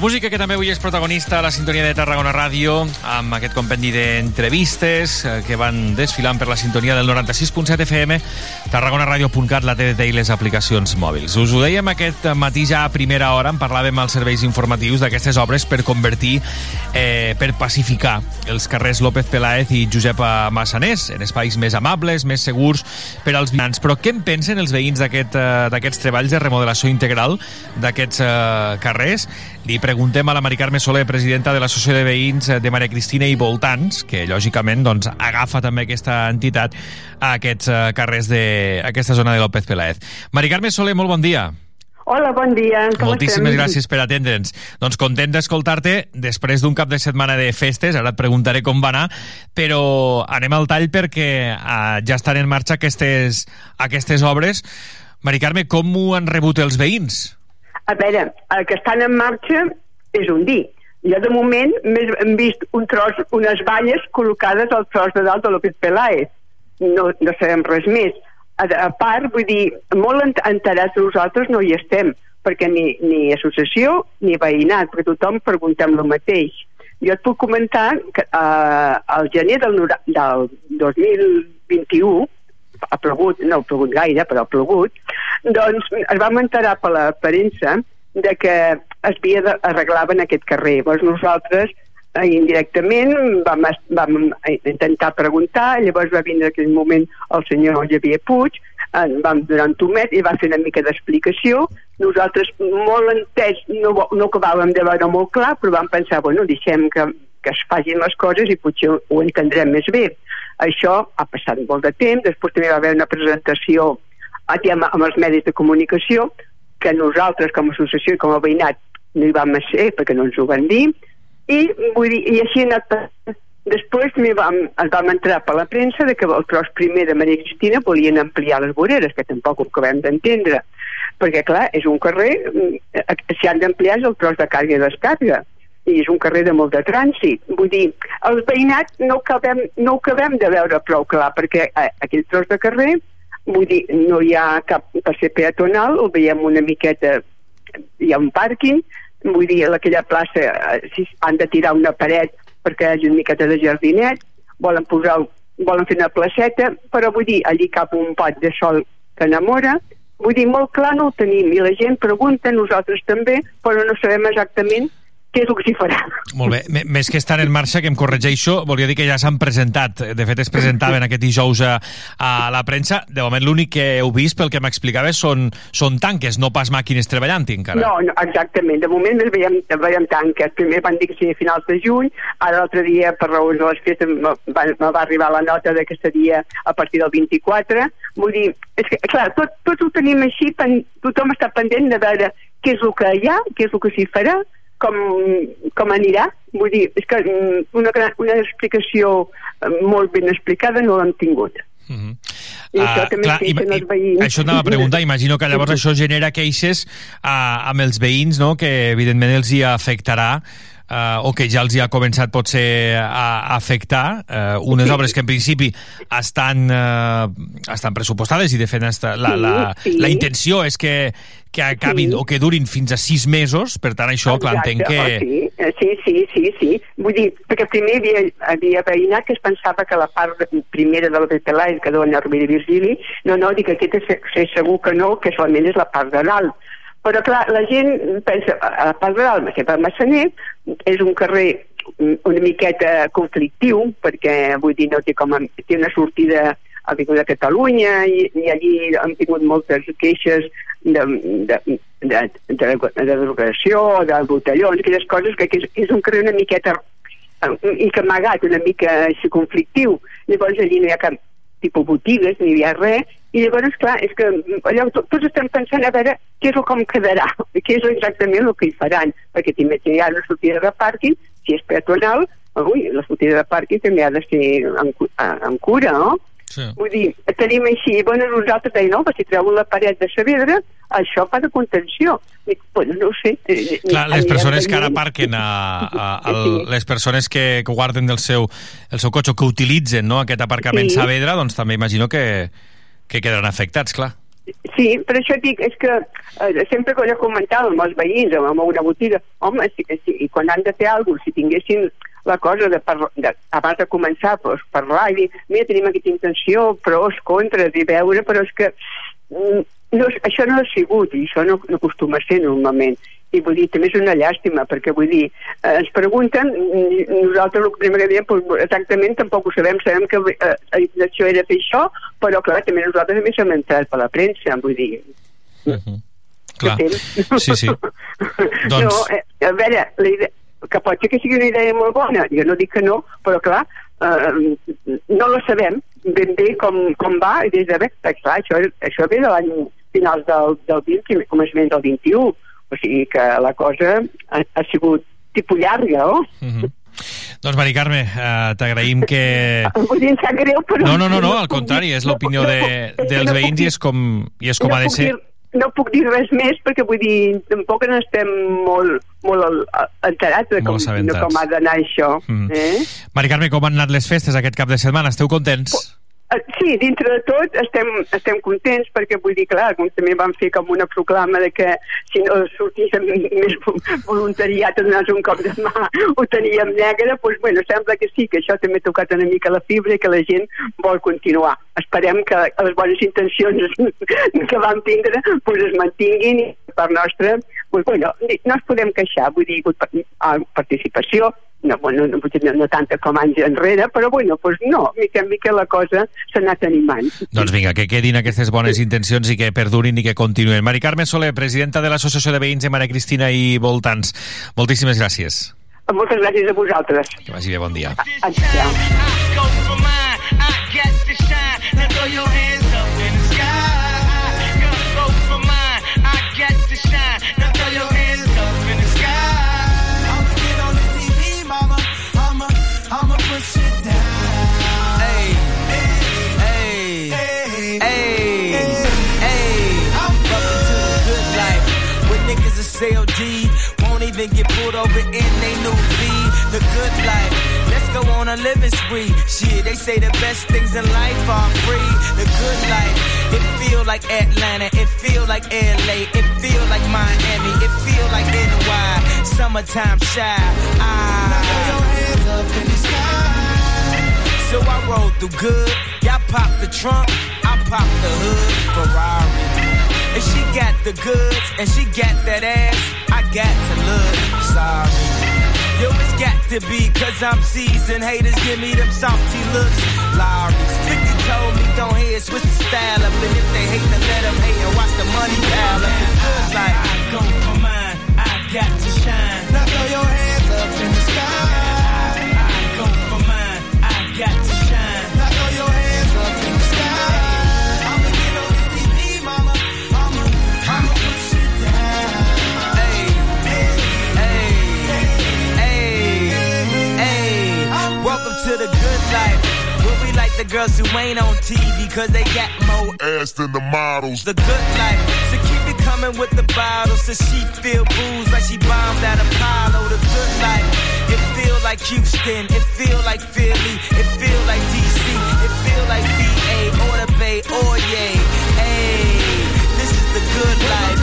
La música que també avui és protagonista a la sintonia de Tarragona Ràdio, amb aquest compendi d'entrevistes eh, que van desfilant per la sintonia del 96.7 FM, tarragonaradio.cat, la TDT i les aplicacions mòbils. Us ho dèiem aquest matí ja a primera hora, en parlàvem als serveis informatius d'aquestes obres per convertir, eh, per pacificar els carrers López Peláez i Josep Massanés en espais més amables, més segurs per als vianants. Però què en pensen els veïns d'aquests aquest, eh, treballs de remodelació integral d'aquests eh, carrers? Li preguntem a la Mari Carme Soler, presidenta de l'Associació de Veïns de Maria Cristina i Voltants, que lògicament doncs, agafa també aquesta entitat a aquests uh, carrers de aquesta zona de López Peláez. Mari Carme Soler, molt bon dia. Hola, bon dia. Com Moltíssimes estem? gràcies per atendre'ns. Doncs content d'escoltar-te després d'un cap de setmana de festes, ara et preguntaré com va anar, però anem al tall perquè uh, ja estan en marxa aquestes, aquestes obres. Mari Carme, com ho han rebut els veïns? A veure, el que estan en marxa és un dir. Jo, de moment, més hem vist un tros, unes valles col·locades al tros de dalt de López Peláez. No, no sabem res més. A, a part, vull dir, molt enterats nosaltres no hi estem, perquè ni, ni associació ni veïnat, perquè tothom preguntem el mateix. Jo et puc comentar que eh, al gener del, del 2021 ha plogut, no ha plogut gaire, però ha plogut, doncs es vam enterar per la premsa de que es havia de, arreglaven aquest carrer. Llavors nosaltres eh, indirectament vam, vam intentar preguntar, llavors va vindre en aquell moment el senyor Javier Puig, eh, vam donar un tomet i va fer una mica d'explicació. Nosaltres, molt entès, no, no acabàvem de veure molt clar, però vam pensar, bueno, deixem que, que es facin les coses i potser ho entendrem més bé. Això ha passat molt de temps, després també va haver una presentació amb els medis de comunicació que nosaltres com a associació i com a veïnat no hi vam ser perquè no ens ho van dir. I, vull dir, i així ha anat després vam, ens vam entrar per la premsa de que el tros primer de Maria Cristina volien ampliar les voreres, que tampoc ho acabem d'entendre. Perquè clar, és un carrer si han d'ampliar el tros de càrrega i descàrrega i és un carrer de molt de trànsit. Vull dir, els veïnats no ho acabem, no ho acabem de veure prou clar, perquè aquell tros de carrer, vull dir, no hi ha cap passeig peatonal, el veiem una miqueta, hi ha un pàrquing, vull dir, a aquella plaça si han de tirar una paret perquè hi hagi una miqueta de jardinet, volen posar, volen fer una placeta, però vull dir, allí cap un pot de sol que enamora, vull dir, molt clar no ho tenim, i la gent pregunta, nosaltres també, però no sabem exactament què és el que s'hi farà. Molt bé. M més que estar en marxa, que em corregeixo, volia dir que ja s'han presentat. De fet, es presentaven aquest dijous a, a la premsa. De moment, l'únic que heu vist, pel que m'explicaves, són, són tanques, no pas màquines treballant encara. No, no, exactament. De moment més veiem, veiem tanques. Primer van dir que seria finals de juny, ara l'altre dia, per raons de les festes, me va, me va arribar la nota de que seria a partir del 24. Vull dir, és que, clar, tot, tots ho tenim així, pen, tothom està pendent de veure què és el que hi ha, què és el que s'hi farà, com, com anirà. Vull dir, és que una, una explicació molt ben explicada no l'hem tingut. Uh -huh. I uh, això també clar, i, els veïns. Això anava a preguntar, imagino que llavors això genera queixes uh, amb els veïns, no?, que evidentment els hi afectarà uh, o que ja els hi ha començat potser a, a afectar uh, unes sí. obres que en principi estan, uh, estan pressupostades i de fet esta, la, la, sí. la intenció és que, que acabin sí. o que durin fins a sis mesos, per tant això, Exacte. clar, entenc que... Oh, sí. sí, sí, sí, sí. Vull dir, perquè primer hi havia, havia veïnat que es pensava que la part primera del Betelai, que dona Rovira i Virgili, no, no, dic que aquesta és segur que no, que solament és la part de dalt però clar, la gent pensa, a part de l'Alma, sempre Massaner, és un carrer una miqueta conflictiu, perquè vull dir, no té com a, té una sortida a de Catalunya i, i allí han tingut moltes queixes de, de, de, de, de drogació, de botellons, aquelles coses que, que és, és un carrer una miqueta i que amagat, una mica així conflictiu. Llavors allí no hi ha cap tipus botigues, ni hi ha res, i llavors, clar, és que allò, tots estem pensant a veure què és el com quedarà, què és exactament el que hi faran, perquè també hi ha una sortida de pàrquing, si és peatonal, ui, la sortida de pàrquing també ha de ser en, en cura, no? Sí. Vull dir, tenim així, bueno, nosaltres deien, no, si treuen la paret de Saavedra, això fa de contenció. Dic, bueno, no ho sé. Eh, Clar, les persones que ara parquen a, a, a, a les persones que, que guarden del seu, el seu cotxe, que utilitzen no, aquest aparcament sí. Saavedra, doncs també imagino que, que quedaran afectats, clar. Sí, per això dic, és que eh, sempre que jo comentava amb els veïns, amb, amb una botiga, home, sí, sí, i quan han de fer alguna cosa, si tinguessin la cosa de, de abans de començar, doncs, parlar i dir, mira, tenim aquesta intenció, pros, contres, i veure, però és que mm, no, això no ha sigut, i això no, no acostuma a ser normalment. I vull dir, també és una llàstima, perquè vull dir, eh, ens pregunten, nosaltres el primer que diem, doncs, exactament tampoc ho sabem, sabem que eh, la intenció era fer això, però clar, també nosaltres també som entrat per la premsa, vull dir, Uh -huh. Clar, sí, sí. doncs... No, eh, a veure, la idea, que pot ser que sigui una idea molt bona, jo no dic que no, però clar, eh, no la sabem ben bé com, com va, i des de bé, clar, això, això ve de l'any finals del, del 20 i començament del 21, o sigui que la cosa ha, ha sigut tipus llarga, oh? Uh -huh. Doncs, Mari Carme, uh, t'agraïm que... Vull dir, sap greu, però... No, no, no, no al contrari, és l'opinió de, dels veïns i és com, i és com no ha de ser. Dir, no puc dir res més perquè vull dir, tampoc n'estem molt, molt enterats de com, de com ha d'anar això. Mm. Eh? Mari Carme, com han anat les festes aquest cap de setmana? Esteu contents? Eh, Sí, dintre de tot estem, estem contents perquè vull dir, clar, com també vam fer com una proclama de que si no sortíssim més voluntariat a donar un cop de mà ho teníem negre, doncs bueno, sembla que sí, que això també ha tocat una mica la fibra i que la gent vol continuar. Esperem que les bones intencions que vam tindre doncs es mantinguin i per nostra, doncs, bueno, no ens podem queixar, vull dir, participació, no, bueno, no, no, no tanta com anys enrere, però bueno, pues no, mica en mica la cosa s'ha anat animant. Doncs vinga, que quedin aquestes bones intencions i que perdurin i que continuen. Mari Carme Soler, presidenta de l'Associació de Veïns de Maria Cristina i Voltants, moltíssimes gràcies. Moltes gràcies a vosaltres. Que vagi bé, bon dia. Adéu. Even get pulled over in they new V. The good life. Let's go on a living spree. Shit, they say the best things in life are free. The good life. It feel like Atlanta. It feel like LA. It feel like Miami. It feel like NY. Summertime shy. Ah. Now throw your hands up in the sky. So I roll through good. Y'all pop the trunk. I pop the hood. Ferrari. And she got the goods, and she got that ass. I got to look sorry. Yo, it's got to be, cause I'm seasoned. Haters give me them salty looks. Lawry's 50 told me, don't hear switch the style up. And if they hate, then let them hate and watch the money pile up. The good like, I go for mine, I got to shine. Now throw your hands up in the sky. I go for mine, I got to shine. The girls who ain't on TV cause they got more ass than the models. The good life. So keep it coming with the bottles so she feel booze like she bombed at Apollo. The good life. It feel like Houston. It feel like Philly. It feel like DC. It feel like VA or the Bay or yay. Hey, this is the good life.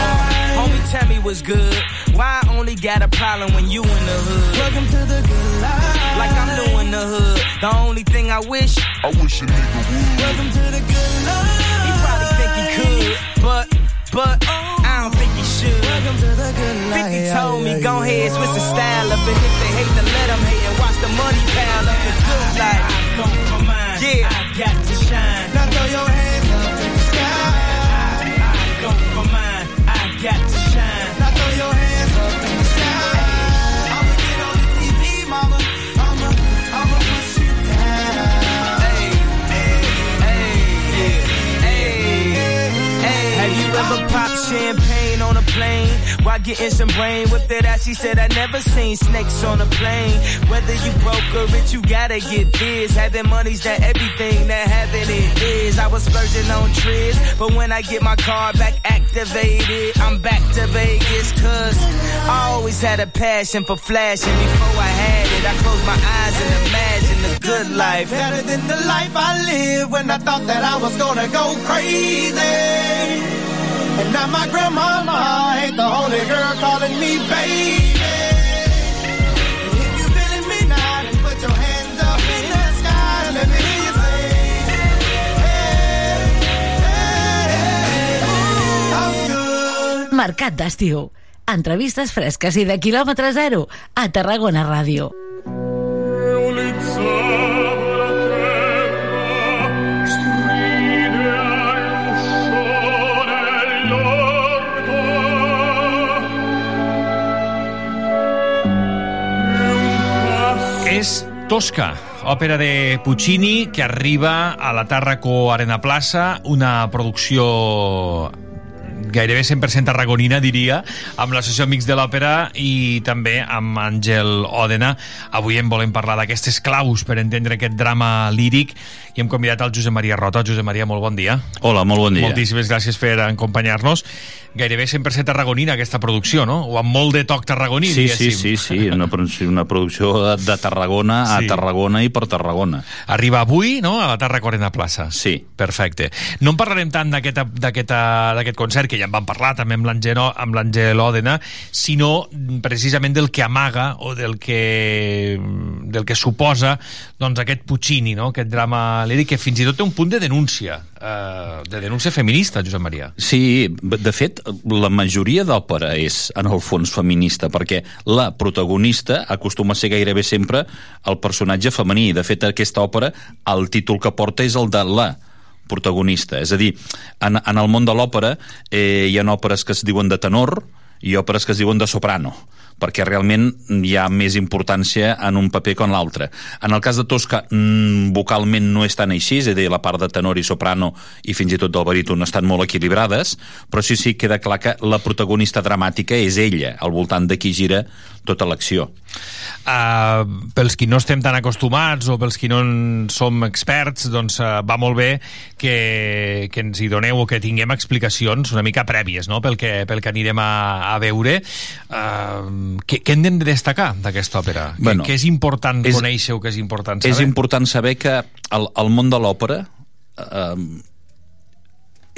Uh, homie, tell me what's good. Why I only got a problem when you in the hood? Welcome to the good life. Like I'm doing the hood. The only thing I wish, I wish a nigga would. Welcome to the good life. He probably think he could, but, but, I don't think he should. Welcome to the good life. 50 told me, go ahead, switch the style up. And if they hate, then let them hate and watch the money pile up. The good life. I go for mine. Yeah. I got to shine. Now throw your hands Have you champagne on a plane? Why getting some brain. Whipped it out, she said, I never seen snakes on a plane. Whether you broke or rich, you gotta get this. Having money's that everything that having it is. I was splurging on trips, but when I get my car back activated, I'm back to Vegas. Cause I always had a passion for flashing. Before I had it, I closed my eyes and imagined the good life. Better than the life I lived when I thought that I was gonna go crazy. And now my grandmama ain't the only girl calling me baby. Mercat d'estiu. Entrevistes fresques i de quilòmetre zero a Tarragona Ràdio. És Tosca, òpera de Puccini que arriba a la Tàrraco Arena Plaça, una producció gairebé 100% tarragonina, diria, amb l'Associació Amics de l'Òpera i també amb Àngel Òdena. Avui en volem parlar d'aquestes claus per entendre aquest drama líric i hem convidat el Josep Maria Rota. Josep Maria, molt bon dia. Hola, molt bon dia. Moltíssimes gràcies per acompanyar-nos. Gairebé 100% tarragonina aquesta producció, no? O amb molt de toc tarragoní, Sí, sí, diguéssim. sí, sí, una, producció- una producció de, Tarragona a Sí. Tarragona i per Tarragona. Arriba avui, no?, a la Tarraco Arena Plaça. Sí. Perfecte. No en parlarem tant d'aquest concert, que ja en vam parlar també amb l'Àngel amb l'Àngel Òdena, sinó precisament del que amaga o del que, del que suposa doncs, aquest Puccini, no? aquest drama líric, que fins i tot té un punt de denúncia, eh, de denúncia feminista, Josep Maria. Sí, de fet, la majoria d'òpera és, en el fons, feminista, perquè la protagonista acostuma a ser gairebé sempre el personatge femení. De fet, aquesta òpera, el títol que porta és el de la protagonista. És a dir, en, en el món de l'òpera eh, hi ha òperes que es diuen de tenor i òperes que es diuen de soprano perquè realment hi ha més importància en un paper que en l'altre. En el cas de Tosca, mm, vocalment no és tan així, és a dir, la part de tenor i soprano i fins i tot del baríton estan molt equilibrades, però sí, sí, queda clar que la protagonista dramàtica és ella, al voltant de qui gira tota l'acció. Uh, pels qui no estem tan acostumats o pels qui no en som experts, doncs uh, va molt bé que, que ens hi doneu o que tinguem explicacions una mica prèvies no? pel, que, pel que anirem a, a veure. Uh, què, què hem de destacar d'aquesta òpera? Bueno, què, què és important és- conèixer o què és important saber? És important saber que el, el món de l'òpera eh,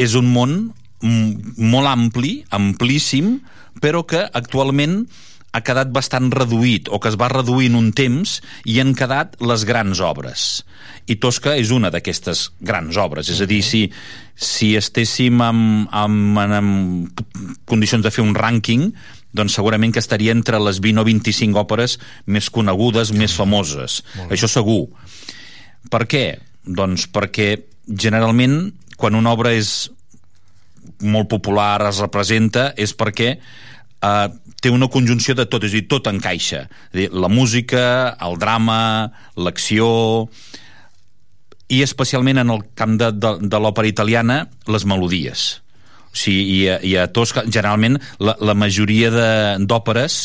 és un món molt ampli, amplíssim, però que actualment ha quedat bastant reduït, o que es va reduir en un temps, i han quedat les grans obres. I Tosca és una d'aquestes grans obres. És a dir, si, si estéssim amb, amb, amb condicions de fer un rànquing, doncs segurament que estaria entre les 20 o 25 òperes més conegudes, més famoses. Això segur. Per què? Doncs perquè generalment quan una obra és molt popular, es representa, és perquè eh, té una conjunció de tot, és a dir, tot encaixa. És dir, la música, el drama, l'acció, i especialment en el camp de, de, de l'òpera italiana, les melodies. O sigui, i, a, i a Tosca, generalment, la, la majoria d'òperes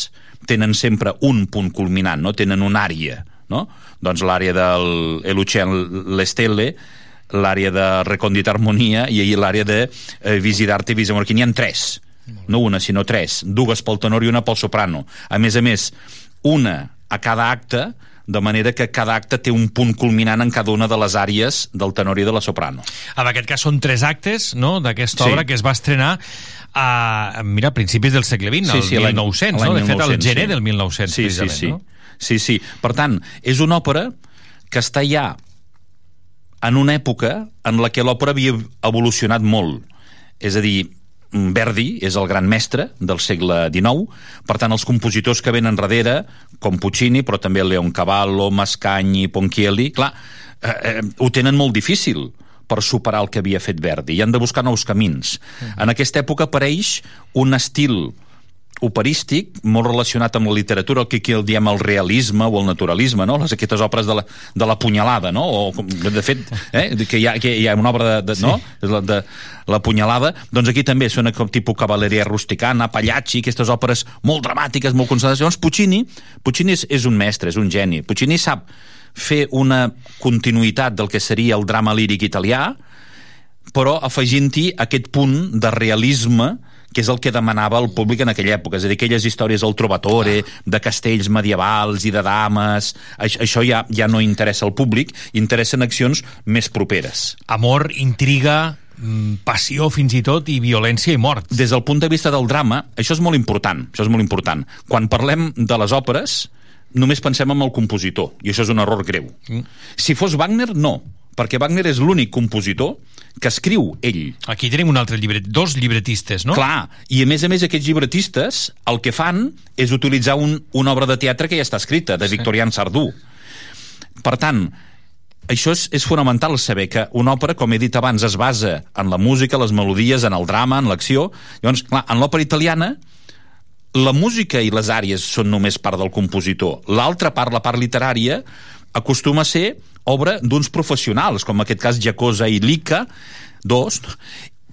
tenen sempre un punt culminant, no? tenen una àrea, no? Doncs l'àrea del Elucien l'Estelle, l'àrea de Recondita Harmonia i l'àrea de eh, Visidarte i Visamorquí. N'hi ha tres, no una, sinó tres. Dues pel tenor i una pel soprano. A més a més, una a cada acte, de manera que cada acte té un punt culminant en cada una de les àrees del tenor i de la soprano. En aquest cas són tres actes no, d'aquesta Sí. obra que es va estrenar a, mira, a principis del segle XX, Sí, sí, el l'any- 1900, l'any no? De fet, al 1900, gener sí. del 1900, sí, sí, sí. no? Sí, sí. Per tant, és una òpera que està ja en una època en la que l'òpera havia evolucionat molt. És a dir, Verdi és el gran mestre del segle XIX, per tant, els compositors que venen darrere, com Puccini, però també Leoncavallo, Mascagni, Ponchielli, clar, eh, eh, ho tenen molt difícil per superar el que havia fet Verdi. I han de buscar nous camins. En aquesta època apareix un estil operístic molt relacionat amb la literatura, el que aquí el diem el realisme o el naturalisme, no? Les, aquestes obres de la, de la punyalada, no? O, de fet, eh? que, hi ha, que hi ha una obra de, de, no? de, de la punyalada, doncs aquí també són com tipus cavalleria rusticana, Pagliacci, aquestes òperes molt dramàtiques, molt concentrades. Llavors, Puccini, Puccini és, és un mestre, és un geni. Puccini sap fer una continuïtat del que seria el drama líric italià, però afegint-hi aquest punt de realisme que és el que demanava el públic en aquella època, és a dir, aquelles històries del Trovatore, de castells medievals i de dames, això, ja, ja no interessa al públic, interessen accions més properes. Amor, intriga, mm, passió fins i tot i violència i mort. Des del punt de vista del drama, això és molt important, això és molt important. Quan parlem de les òperes, només pensem en el compositor, i això és un error greu. Mm. Si fos Wagner, no, perquè Wagner és l'únic compositor que escriu ell. Aquí tenim un altre llibret, dos llibretistes, no? Clar, i a més a més aquests llibretistes el que fan és utilitzar un, una obra de teatre que ja està escrita, de Victorian Sardú. Per tant, això és, és fonamental saber que una òpera, com he dit abans, es basa en la música, les melodies, en el drama, en l'acció. Llavors, clar, en l'òpera italiana, la música i les àrees són només part del compositor. L'altra part, la part literària, acostuma a ser obra d'uns professionals, com en aquest cas Giacosa i Lica, dos,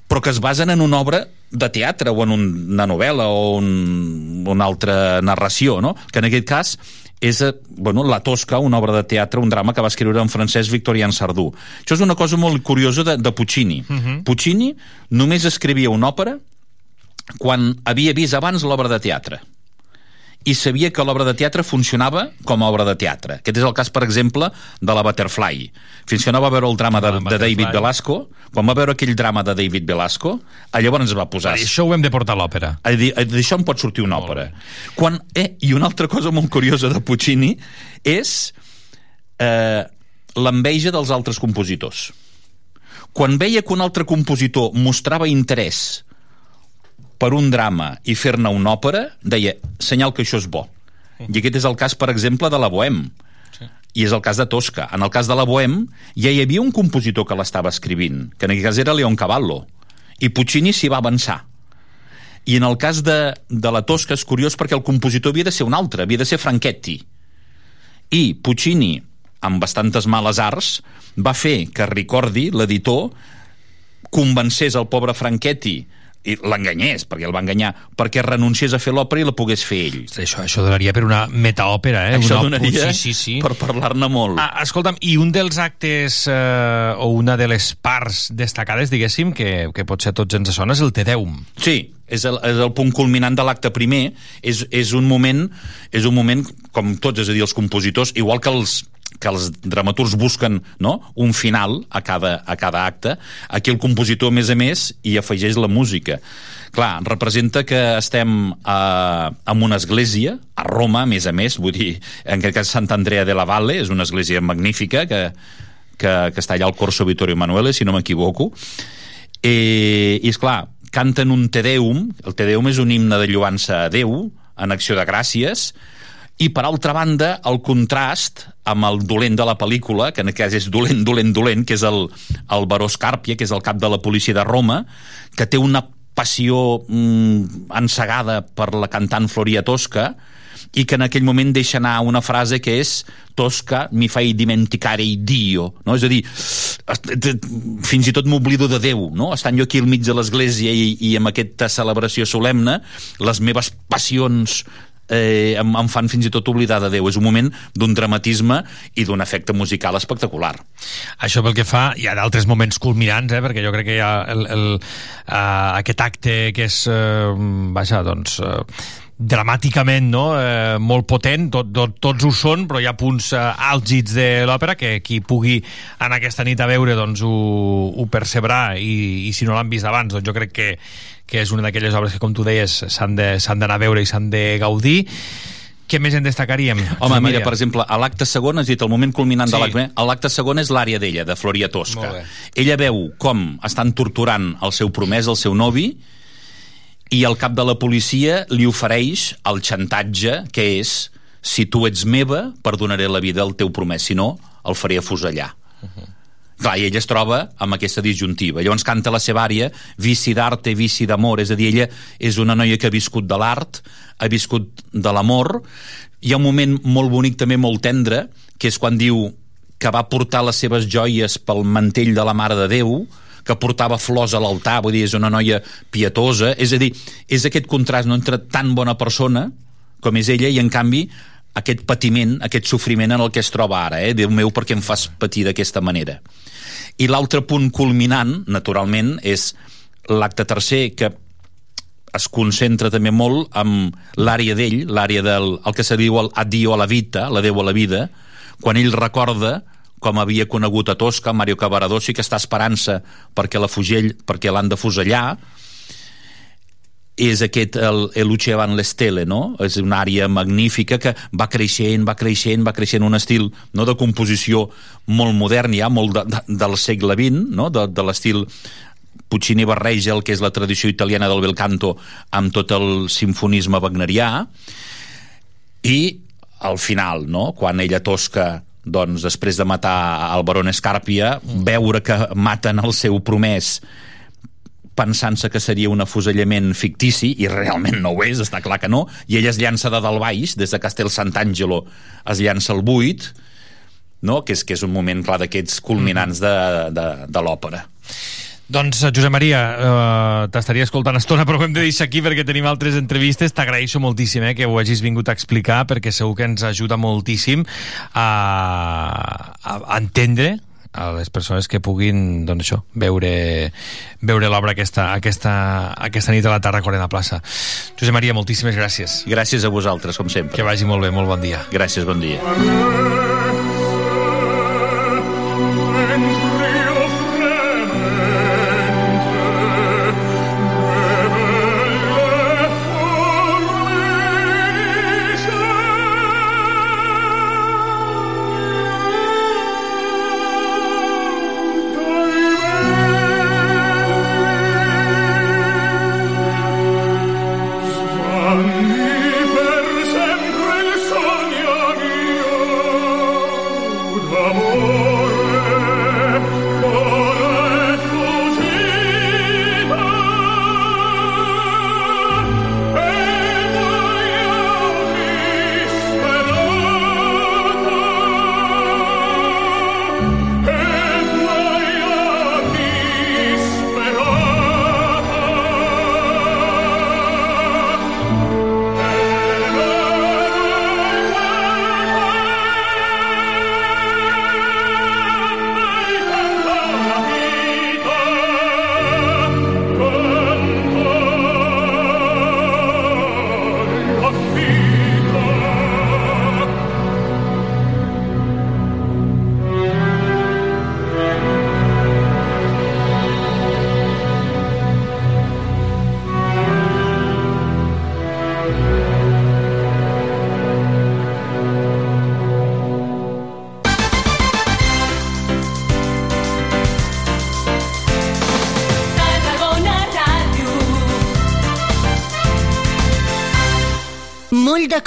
però que es basen en una obra de teatre o en una novel·la o un, una altra narració, no? que en aquest cas és eh, bueno, La Tosca, una obra de teatre, un drama que va escriure en francès Victorian Sardú. Això és una cosa molt curiosa de, de Puccini. Uh -huh. Puccini només escrivia una òpera quan havia vist abans l'obra de teatre i sabia que l'obra de teatre funcionava com a obra de teatre. Aquest és el cas, per exemple, de la Butterfly. Fins que no va veure el drama de, de David Velasco, quan va veure aquell drama de David Velasco, llavors es va posar... I això ho hem de portar a l'òpera. D'això en pot sortir una òpera. Quan, eh, I una altra cosa molt curiosa de Puccini és eh, l'enveja dels altres compositors. Quan veia que un altre compositor mostrava interès per un drama i fer-ne una òpera, deia, senyal que això és bo. I aquest és el cas, per exemple, de la Bohème. I és el cas de Tosca. En el cas de la Bohème ja hi havia un compositor que l'estava escrivint, que en aquest cas era Leon Cavallo. I Puccini s'hi va avançar. I en el cas de, de la Tosca és curiós perquè el compositor havia de ser un altre, havia de ser Franchetti. I Puccini, amb bastantes males arts, va fer que Ricordi, l'editor, convencés el pobre Franchetti i l'enganyés, perquè el va enganyar, perquè renunciés a fer l'òpera i la pogués fer ell. Això, això donaria per una metaòpera, eh? Això una... donaria sí, sí, sí. per parlar-ne molt. Ah, escolta'm, i un dels actes eh, o una de les parts destacades, diguéssim, que, que potser a tots ens sona, és el Te Deum. Sí, és el, és el punt culminant de l'acte primer. És, és, un moment, és un moment, com tots, és a dir, els compositors, igual que els que els dramaturgs busquen no? un final a cada, a cada acte, aquí el compositor, a més a més, hi afegeix la música. Clar, representa que estem a, en una església, a Roma, a més a més, vull dir, en aquest cas Sant Andrea de la Valle, és una església magnífica que, que, que està allà al Corso Vittorio Emanuele, si no m'equivoco, i, i és clar, canten un Te Deum, el Te Deum és un himne de lluança a Déu, en acció de gràcies, i per altra banda el contrast amb el dolent de la pel·lícula que en aquest és dolent, dolent, dolent que és el, el Baró Scarpia que és el cap de la policia de Roma que té una passió mm, ensegada per la cantant Floria Tosca i que en aquell moment deixa anar una frase que és Tosca mi fai dimenticare Dio no? és a dir, fins i tot m'oblido de Déu no? estant jo aquí al mig de l'església i, i amb aquesta celebració solemne les meves passions eh, em, em fan fins i tot oblidar de Déu. És un moment d'un dramatisme i d'un efecte musical espectacular. Això pel que fa, hi ha d'altres moments culminants, eh, perquè jo crec que hi ha el, el, uh, aquest acte que és, uh, vaja, doncs... Uh, dramàticament no? eh, molt potent, tot, tot, tots ho són però hi ha punts eh, àlgids de l'òpera que qui pugui en aquesta nit a veure doncs ho, ho percebrà i, i si no l'han vist abans doncs jo crec que, que és una d'aquelles obres que com tu deies s'han d'anar a veure i s'han de gaudir què més en destacaríem? Home, mira, per exemple, a l'acte segon, has dit el moment culminant sí. de l'acte, a l'acte segon és l'àrea d'ella, de Floria Tosca. Ella veu com estan torturant el seu promès, el seu novi, i el cap de la policia li ofereix el xantatge que és si tu ets meva, perdonaré la vida al teu promès, si no, el faré afusellar. Uh -huh. Clar, i ella es troba amb aquesta disjuntiva. Llavors canta la seva àrea, vici d'arte, vici d'amor, és a dir, ella és una noia que ha viscut de l'art, ha viscut de l'amor. Hi ha un moment molt bonic, també molt tendre, que és quan diu que va portar les seves joies pel mantell de la Mare de Déu, que portava flors a l'altar, vull dir, és una noia pietosa, és a dir, és aquest contrast no, entre tan bona persona com és ella i en canvi aquest patiment, aquest sofriment en el que es troba ara, eh? Déu meu, perquè em fas patir d'aquesta manera. I l'altre punt culminant, naturalment, és l'acte tercer, que es concentra també molt amb l'àrea d'ell, l'àrea del el que se diu el addio a la vita, l'adeu a la vida, quan ell recorda com havia conegut a Tosca, Mario Cavaradossi, que està esperant-se perquè la fugell, perquè l'han de fusellar, és aquest el, el Luce van l'Estele, no? És una àrea magnífica que va creixent, va creixent, va creixent un estil no, de composició molt modern, ja molt de, de, del segle XX, no? de, de l'estil Puccini barreja el que és la tradició italiana del bel canto amb tot el sinfonisme wagnerià i al final, no? quan ella tosca doncs, després de matar el baron Escàrpia, veure que maten el seu promès pensant-se que seria un afusellament fictici, i realment no ho és, està clar que no, i ella es llança de dalt baix, des de Castel Sant'Angelo es llança al buit, no? que, és, que és un moment clar d'aquests culminants de, de, de l'òpera. Doncs, Josep Maria, uh, t'estaria escoltant estona, però ho hem de deixar aquí perquè tenim altres entrevistes. T'agraeixo moltíssim eh, que ho hagis vingut a explicar, perquè segur que ens ajuda moltíssim a, a, entendre a les persones que puguin doncs això, veure, veure l'obra aquesta, aquesta, aquesta nit a la Tarracorena plaça. Josep Maria, moltíssimes gràcies. Gràcies a vosaltres, com sempre. Que vagi molt bé, molt bon dia. Gràcies, bon dia. Moll de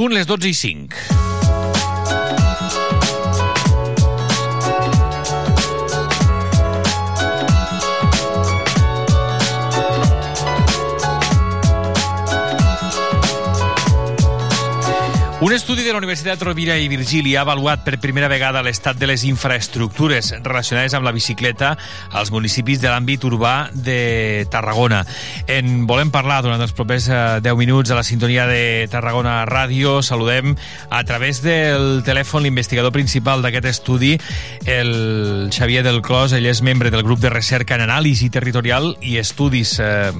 Punt les 12 i 5. Un estudi de la Universitat Rovira i Virgili ha avaluat per primera vegada l'estat de les infraestructures relacionades amb la bicicleta als municipis de l'àmbit urbà de Tarragona. En volem parlar durant els propers eh, 10 minuts a la sintonia de Tarragona Ràdio. Saludem a través del telèfon l'investigador principal d'aquest estudi, el Xavier del Clos. Ell és membre del grup de recerca en anàlisi territorial i estudis eh,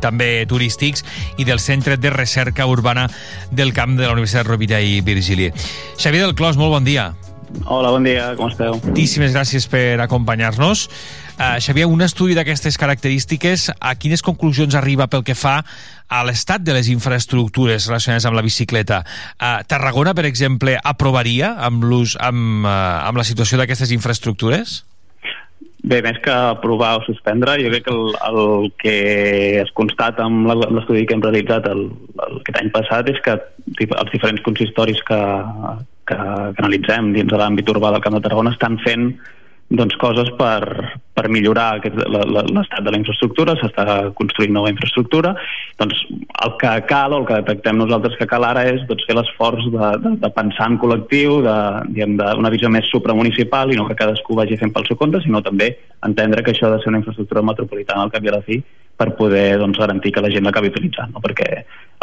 també turístics i del Centre de Recerca Urbana del Camp de la Universitat Rovira i Virgili. Xavier del Clos, molt bon dia. Hola, bon dia, com esteu? Moltíssimes gràcies per acompanyar-nos. Uh, Xavier, un estudi d'aquestes característiques, a quines conclusions arriba pel que fa a l'estat de les infraestructures relacionades amb la bicicleta? Uh, Tarragona, per exemple, aprovaria amb, l'ús amb, uh, amb la situació d'aquestes infraestructures? Bé, més que aprovar o suspendre, jo crec que el, el que es constata amb l'estudi que hem realitzat el, el, aquest any passat és que els diferents consistoris que, que, que analitzem dins de l'àmbit urbà del Camp de Tarragona estan fent doncs, coses per, per millorar l'estat de la infraestructura, s'està construint nova infraestructura, doncs el que cal o el que detectem nosaltres que cal ara és doncs, fer l'esforç de, de, de pensar en col·lectiu, d'una visió més supramunicipal i no que cadascú vagi fent pel seu compte, sinó també entendre que això ha de ser una infraestructura metropolitana al cap i a la fi per poder doncs, garantir que la gent l'acabi utilitzant, no? perquè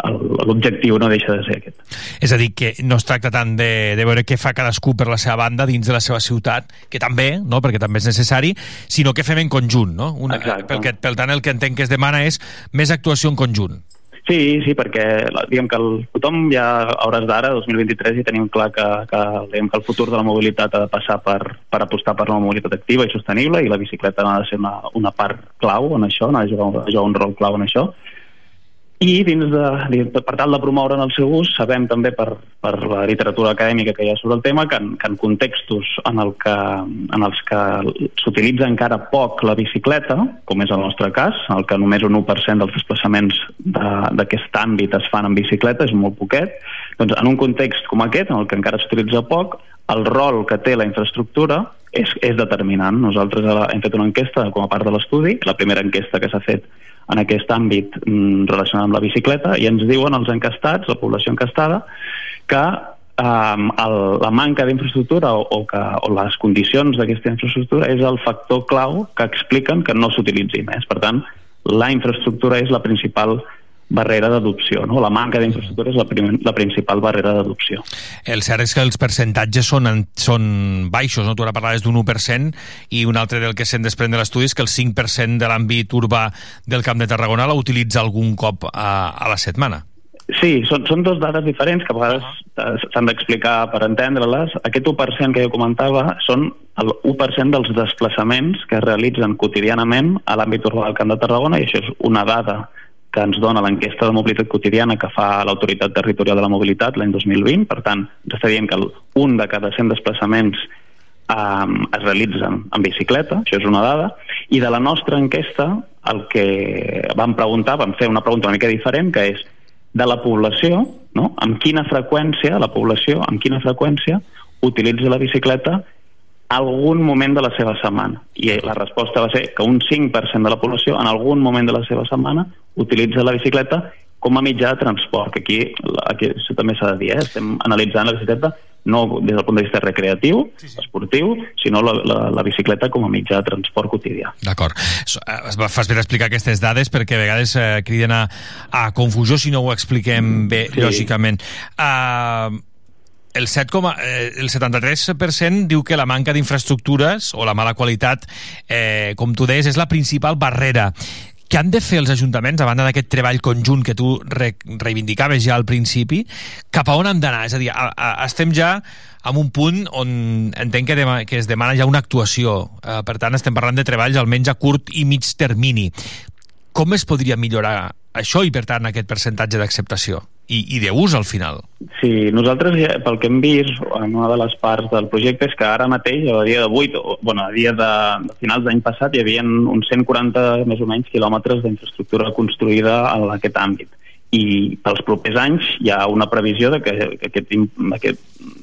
el- l'objectiu no deixa de ser aquest. És a dir, que no es tracta tant de, de veure què fa cadascú per la seva banda dins de la seva ciutat, que també, no? perquè també és necessari, sinó que fem en conjunt. No? Una, pel, que, pel tant, el que entenc que es demana és més actuació en conjunt. Sí, sí, perquè diguem que el, tothom ja a hores d'ara, 2023, ja tenim clar que, que, diguem que el futur de la mobilitat ha de passar per, per apostar per la mobilitat activa i sostenible i la bicicleta n'ha de ser una, una part clau en això, n'ha de jugar, jugar un rol clau en això. I dins de, de- per tal de promoure en el seu ús, sabem també per, per la literatura acadèmica que hi ha sobre el tema que en, que en contextos en, el que, en els que s'utilitza encara poc la bicicleta, com és el nostre cas, el que només un 1% dels desplaçaments de- d'aquest àmbit es fan en bicicleta, és molt poquet, doncs en un context com aquest, en el que encara s'utilitza poc, el rol que té la infraestructura és, és determinant. Nosaltres hem fet una enquesta com a part de l'estudi, la primera enquesta que s'ha fet en aquest àmbit mm, relacionat amb la bicicleta i ens diuen els encastats, la població encastada, que um, el, la manca d'infraestructura o, o, que, o les condicions d'aquesta infraestructura és el factor clau que expliquen que no s'utilitzi més. Per tant, la infraestructura és la principal barrera d'adopció, no? La manca d'infraestructura és la, prim, la principal barrera d'adopció. El cert és que els percentatges són, en- són baixos, no? Tu ara parlaves d'un 1% i un altre del que se'n desprèn de l'estudi és que el 5% de l'àmbit urbà del Camp de Tarragona la utilitza algun cop a, a la setmana. Sí, són, són dos dades diferents que a vegades eh, s'han d'explicar per entendre-les. Aquest 1% que jo comentava són el 1% dels desplaçaments que es realitzen quotidianament a l'àmbit urbà del Camp de Tarragona i això és una dada que ens dona l'enquesta de mobilitat quotidiana que fa l'Autoritat Territorial de la Mobilitat l'any 2020. Per tant, ens està dient que un de cada 100 desplaçaments um, es realitzen en bicicleta, això és una dada, i de la nostra enquesta el que vam preguntar, vam fer una pregunta una mica diferent, que és de la població, no? amb quina freqüència, la població, amb quina freqüència utilitza la bicicleta algun moment de la seva setmana. I la resposta va ser que un 5% de la població en algun moment de la seva setmana utilitza la bicicleta com a mitjà de transport, que aquí, aquí això també s'ha de dir, eh? estem analitzant la bicicleta no des del punt de vista recreatiu, esportiu, sinó la, la, la bicicleta com a mitjà de transport quotidià. D'acord. Eh, Fas bé explicar aquestes dades perquè a vegades eh, criden a, a confusió si no ho expliquem bé, Sí. lògicament. Uh, el, 7, eh, el 73% diu que la manca d'infraestructures o la mala qualitat, eh, com tu deies, és la principal barrera. Què han de fer els ajuntaments, a banda d'aquest treball conjunt que tu re reivindicaves ja al principi, cap a on han d'anar? És a dir, a, a, estem ja en un punt on entenc que, dema, que es demana ja una actuació. Eh, per tant, estem parlant de treballs almenys a curt i mig termini. Com es podria millorar això i, per tant, aquest percentatge d'acceptació i, i d'ús al final? Sí, nosaltres, ja, pel que hem vist, en una de les parts del projecte és que ara mateix, a dia d'avui, bueno, a dia de, de finals d'any passat, hi havia uns 140 més o menys quilòmetres d'infraestructura construïda en aquest àmbit i pels propers anys hi ha una previsió de que, que aquest, aquest,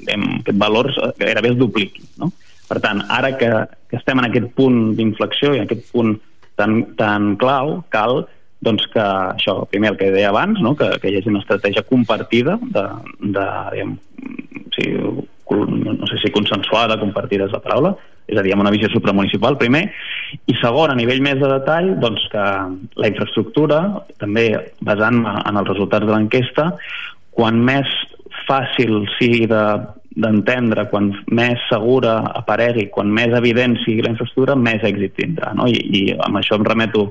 aquest valor gairebé es dupliqui. No? Per tant, ara que, que estem en aquest punt d'inflexió i en aquest punt tan, tan clau, cal doncs que això, primer el que deia abans, no? que, que hi hagi una estratègia compartida de, de diguem, sí, no sé si consensuada, compartida és la paraula, és a dir, amb una visió supramunicipal, primer, i segon, a nivell més de detall, doncs que la infraestructura, també basant en els resultats de l'enquesta, quan més fàcil sigui de d'entendre, quan més segura aparegui, quan més evident sigui la infraestructura, més èxit tindrà. No? I, I amb això em remeto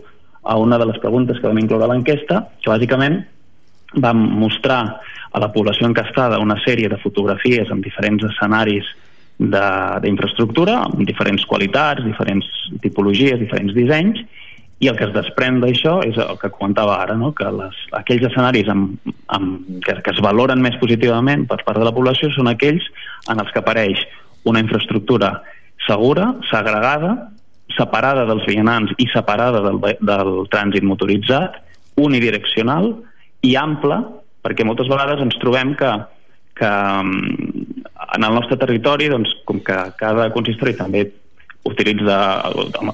a una de les preguntes que vam incloure a l'enquesta, que bàsicament vam mostrar a la població encastada una sèrie de fotografies amb diferents escenaris d'infraestructura, amb diferents qualitats, diferents tipologies, diferents dissenys, i el que es desprèn d'això és el que comentava ara, no? que les, aquells escenaris amb, amb, que, que es valoren més positivament per part de la població són aquells en els que apareix una infraestructura segura, segregada, separada dels vianants i separada del, del trànsit motoritzat, unidireccional i ampla, perquè moltes vegades ens trobem que, que mm, en el nostre territori, doncs, com que cada consistori també utilitza,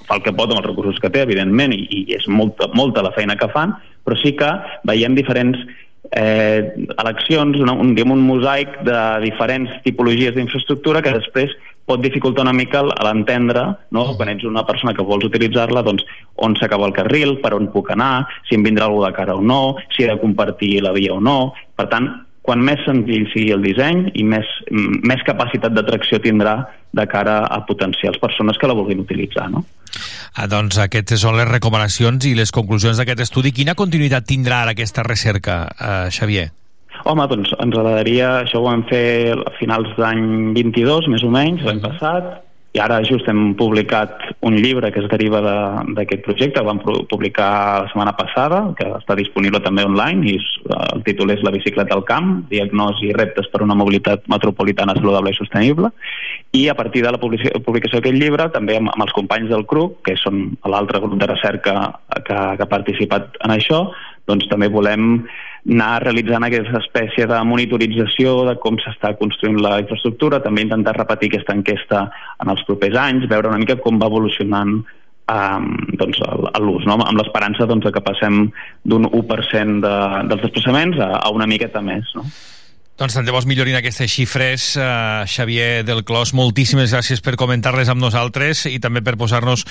fa el que pot amb els recursos que té, evidentment, i, i és molta, molta la feina que fan, però sí que veiem diferents eh, eleccions, un, diguem, un mosaic de diferents tipologies d'infraestructura que després pot dificultar una mica l'entendre, no? quan ets una persona que vols utilitzar-la, doncs on s'acaba el carril, per on puc anar, si em vindrà algú de cara o no, si he de compartir la via o no. Per tant, quan més senzill sigui el disseny i més, més capacitat d'atracció tindrà de cara a potencials persones que la vulguin utilitzar. No? Ah, doncs aquestes són les recomanacions i les conclusions d'aquest estudi. Quina continuïtat tindrà ara aquesta recerca, eh, Xavier? Home, doncs ens agradaria, això ho vam fer a finals d'any 22, més o menys, l'any passat, i ara just hem publicat un llibre que es deriva d'aquest de, projecte, el vam publicar la setmana passada, que està disponible també online, i el títol és La bicicleta al camp, diagnosi i reptes per una mobilitat metropolitana saludable i sostenible, i a partir de la publicació d'aquest llibre, també amb, amb els companys del CRUC, que són l'altre grup de recerca que, que ha participat en això, doncs també volem anar realitzant aquesta espècie de monitorització de com s'està construint la infraestructura, també intentar repetir aquesta enquesta en els propers anys, veure una mica com va evolucionant um, doncs, l'ús, no? amb l'esperança doncs, que passem d'un 1% de, dels desplaçaments a, a una miqueta més. No? Doncs tant de vos millorin aquestes xifres. Uh, Xavier del Clos, moltíssimes gràcies per comentar-les amb nosaltres i també per posar-nos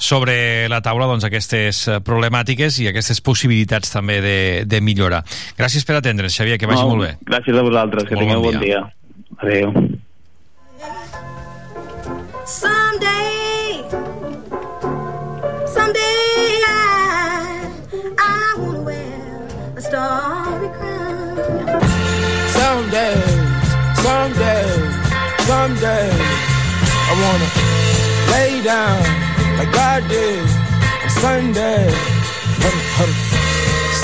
sobre la taula doncs, aquestes eh, problemàtiques i aquestes possibilitats també de, de millorar. Gràcies per atendre's, Xavier, que vagi no, molt bé. Gràcies a vosaltres, que molt tingueu bon dia. bon dia. Adéu. Someday, I wanna lay down like God did on Sunday.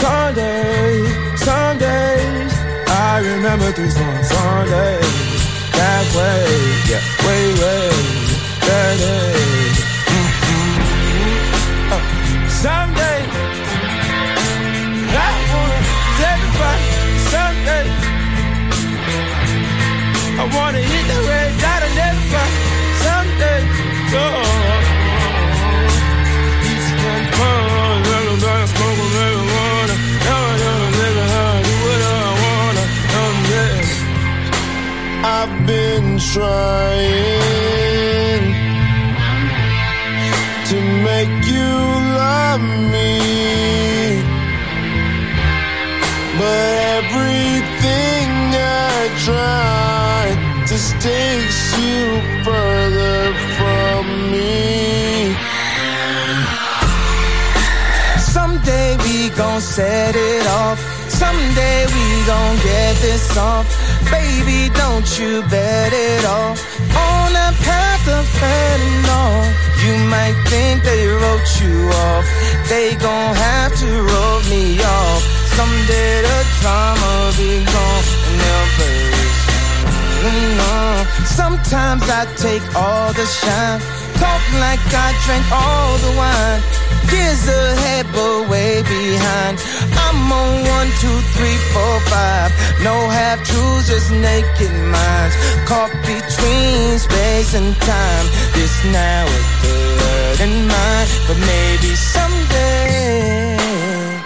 Sunday, Sundays, I remember these on Sundays. That way, yeah, way, way, that day. Mm-hmm. Uh, someday, I wanna a bite. Someday. I wanna hit the been trying to make you love me, but everything I tried just takes you further from me. Someday we gon' set it off. Someday we gon' get this off. Baby, don't you bet it all on the path of fentanyl. You might think they wrote you off. They gon' have to wrote me off. Someday the drama be gone and they'll play. No. Mm-hmm. Sometimes I take all the shine. Talk like I drank all the wine. Years ahead, but way behind. I'm on one, two, three, four, five. No half truths, just naked minds. Caught between space and time. This now the word in mind, but maybe someday.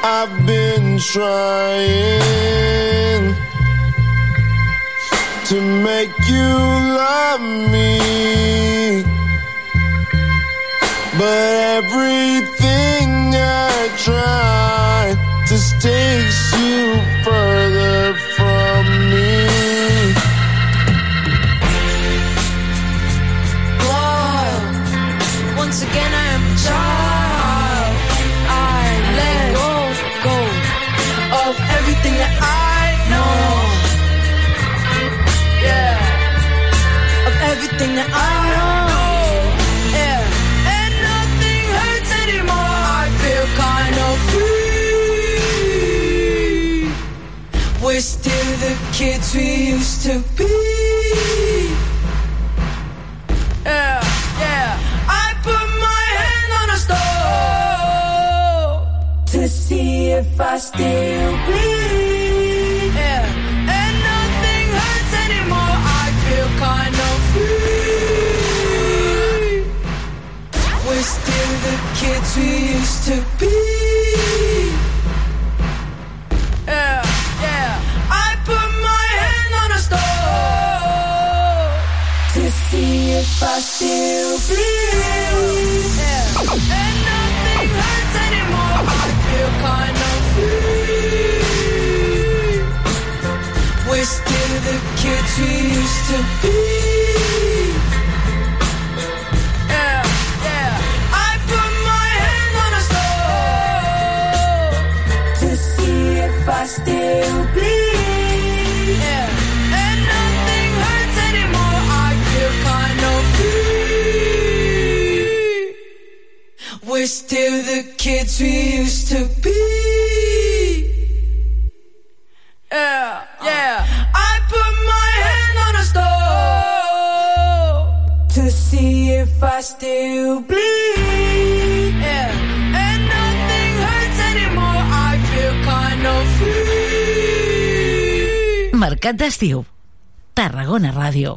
I've been trying to make you love me. But everything I try just takes you further kids we used to be. Yeah, yeah. I put my hand on a stove to see if I still bleed. I still bleed. Yeah. And nothing hurts anymore. I feel kind of free. We're still the kids we used to be. Mercat d'estiu. Tarragona Ràdio.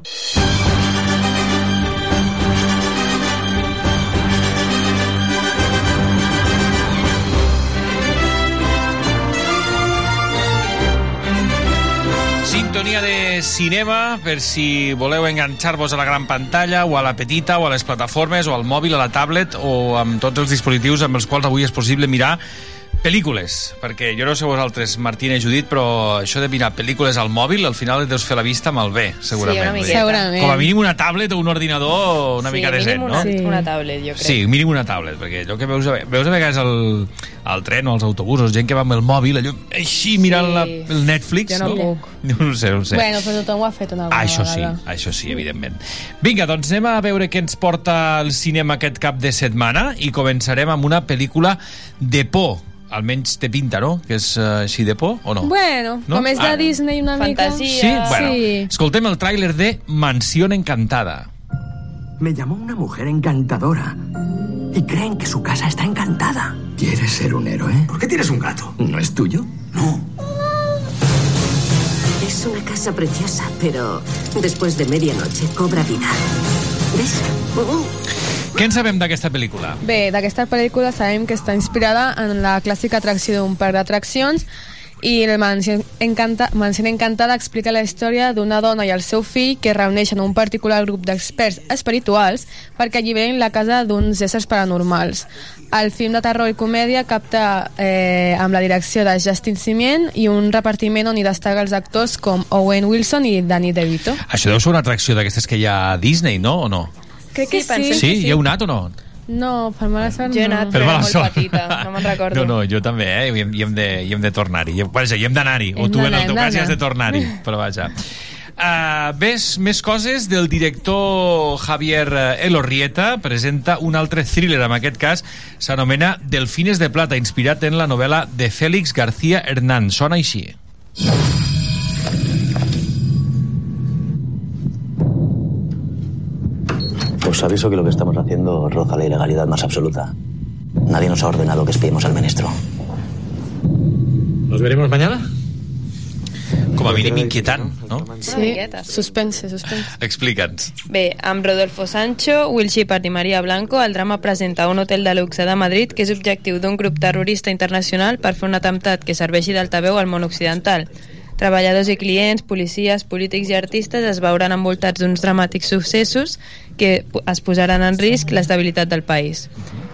Sintonia de cinema per si voleu enganxar-vos a la gran pantalla o a la petita o a les plataformes o al mòbil, a la tablet o amb tots els dispositius amb els quals avui és possible mirar pel·lícules, perquè jo no sé vosaltres, Martina i Judit, però això de mirar pel·lícules al mòbil, al final et deus fer la vista malbé, segurament. una oi? miqueta. Segurament. Com a mínim una tablet o un ordinador una sí, mica decent, una, no? una tablet, jo crec. Sí, mínim una tablet, perquè allò que veus a, veus a vegades al, al tren o als autobusos, gent que va amb el mòbil, allò així mirant Sí. la, el Netflix, Jo no no? puc. No ho sé, no ho sé. Bueno, però tothom ho ha fet una vegada. això sí, això sí, evidentment. Vinga, doncs anem a veure què ens porta el cinema aquest cap de setmana i començarem amb una pel·lícula de por. Almenys té pinta, no? Que és uh, així de por, o no? Bueno, No? com és de Ah. Disney una mica... Sí? Bueno, Sí. escoltem el tràiler de Mansión Encantada. Me llamó una mujer encantadora. Y creen que su casa está encantada. ¿Quieres ser un héroe? ¿Por qué tienes un gato? ¿No es tuyo? Es una casa preciosa, pero después de medianoche cobra vida. ¿Ves? Uh, Què en sabem d'aquesta pel·lícula? Bé, d'aquesta pel·lícula sabem que està inspirada en la clàssica atracció d'un parc d'atraccions i el Mansión, Encanta, Mansión Encantada explica la història d'una dona i el seu fill que reuneixen un particular grup d'experts espirituals perquè alliberen la casa d'uns éssers paranormals. El film de terror i comèdia capta eh, amb la direcció de Justin Simien i un repartiment on hi destaca els actors com Owen Wilson i Danny DeVito. Això deu ser una atracció d'aquestes que hi ha a Disney, no? O no? Crec que sí. Sí, hi heu anat o no? No, per mala sort Jo he no. anat, Per però era mala molt sort. petita, no me'n recordo. No, no, jo també, eh? I hem, i hem de, i hem de tornar-hi. I hem- Vaja, i hem d'anar-hi. O Hem tu, en d'anar, el teu hem cas, ja has de tornar-hi. Però vaja. Uh, ves més coses del director Javier eh, Elorrieta presenta un altre thriller, en aquest cas s'anomena Delfines de Plata inspirat en la novel·la de Félix García Hernán sona així Os aviso que lo que estamos haciendo roza la ilegalidad más absoluta. Nadie nos ha ordenado que espiemos al ministro. ¿Nos veremos mañana? com a mínim inquietant, no? Sí, suspense, suspense. Explica'ns. Bé, amb Rodolfo Sancho, Will Shepard i Maria Blanco, el drama presenta un hotel de luxe de Madrid que és objectiu d'un grup terrorista internacional per fer un atemptat que serveixi d'altaveu al món occidental. Treballadors i clients, policies, polítics i artistes es veuran envoltats d'uns dramàtics successos que es posaran en risc l'estabilitat del país.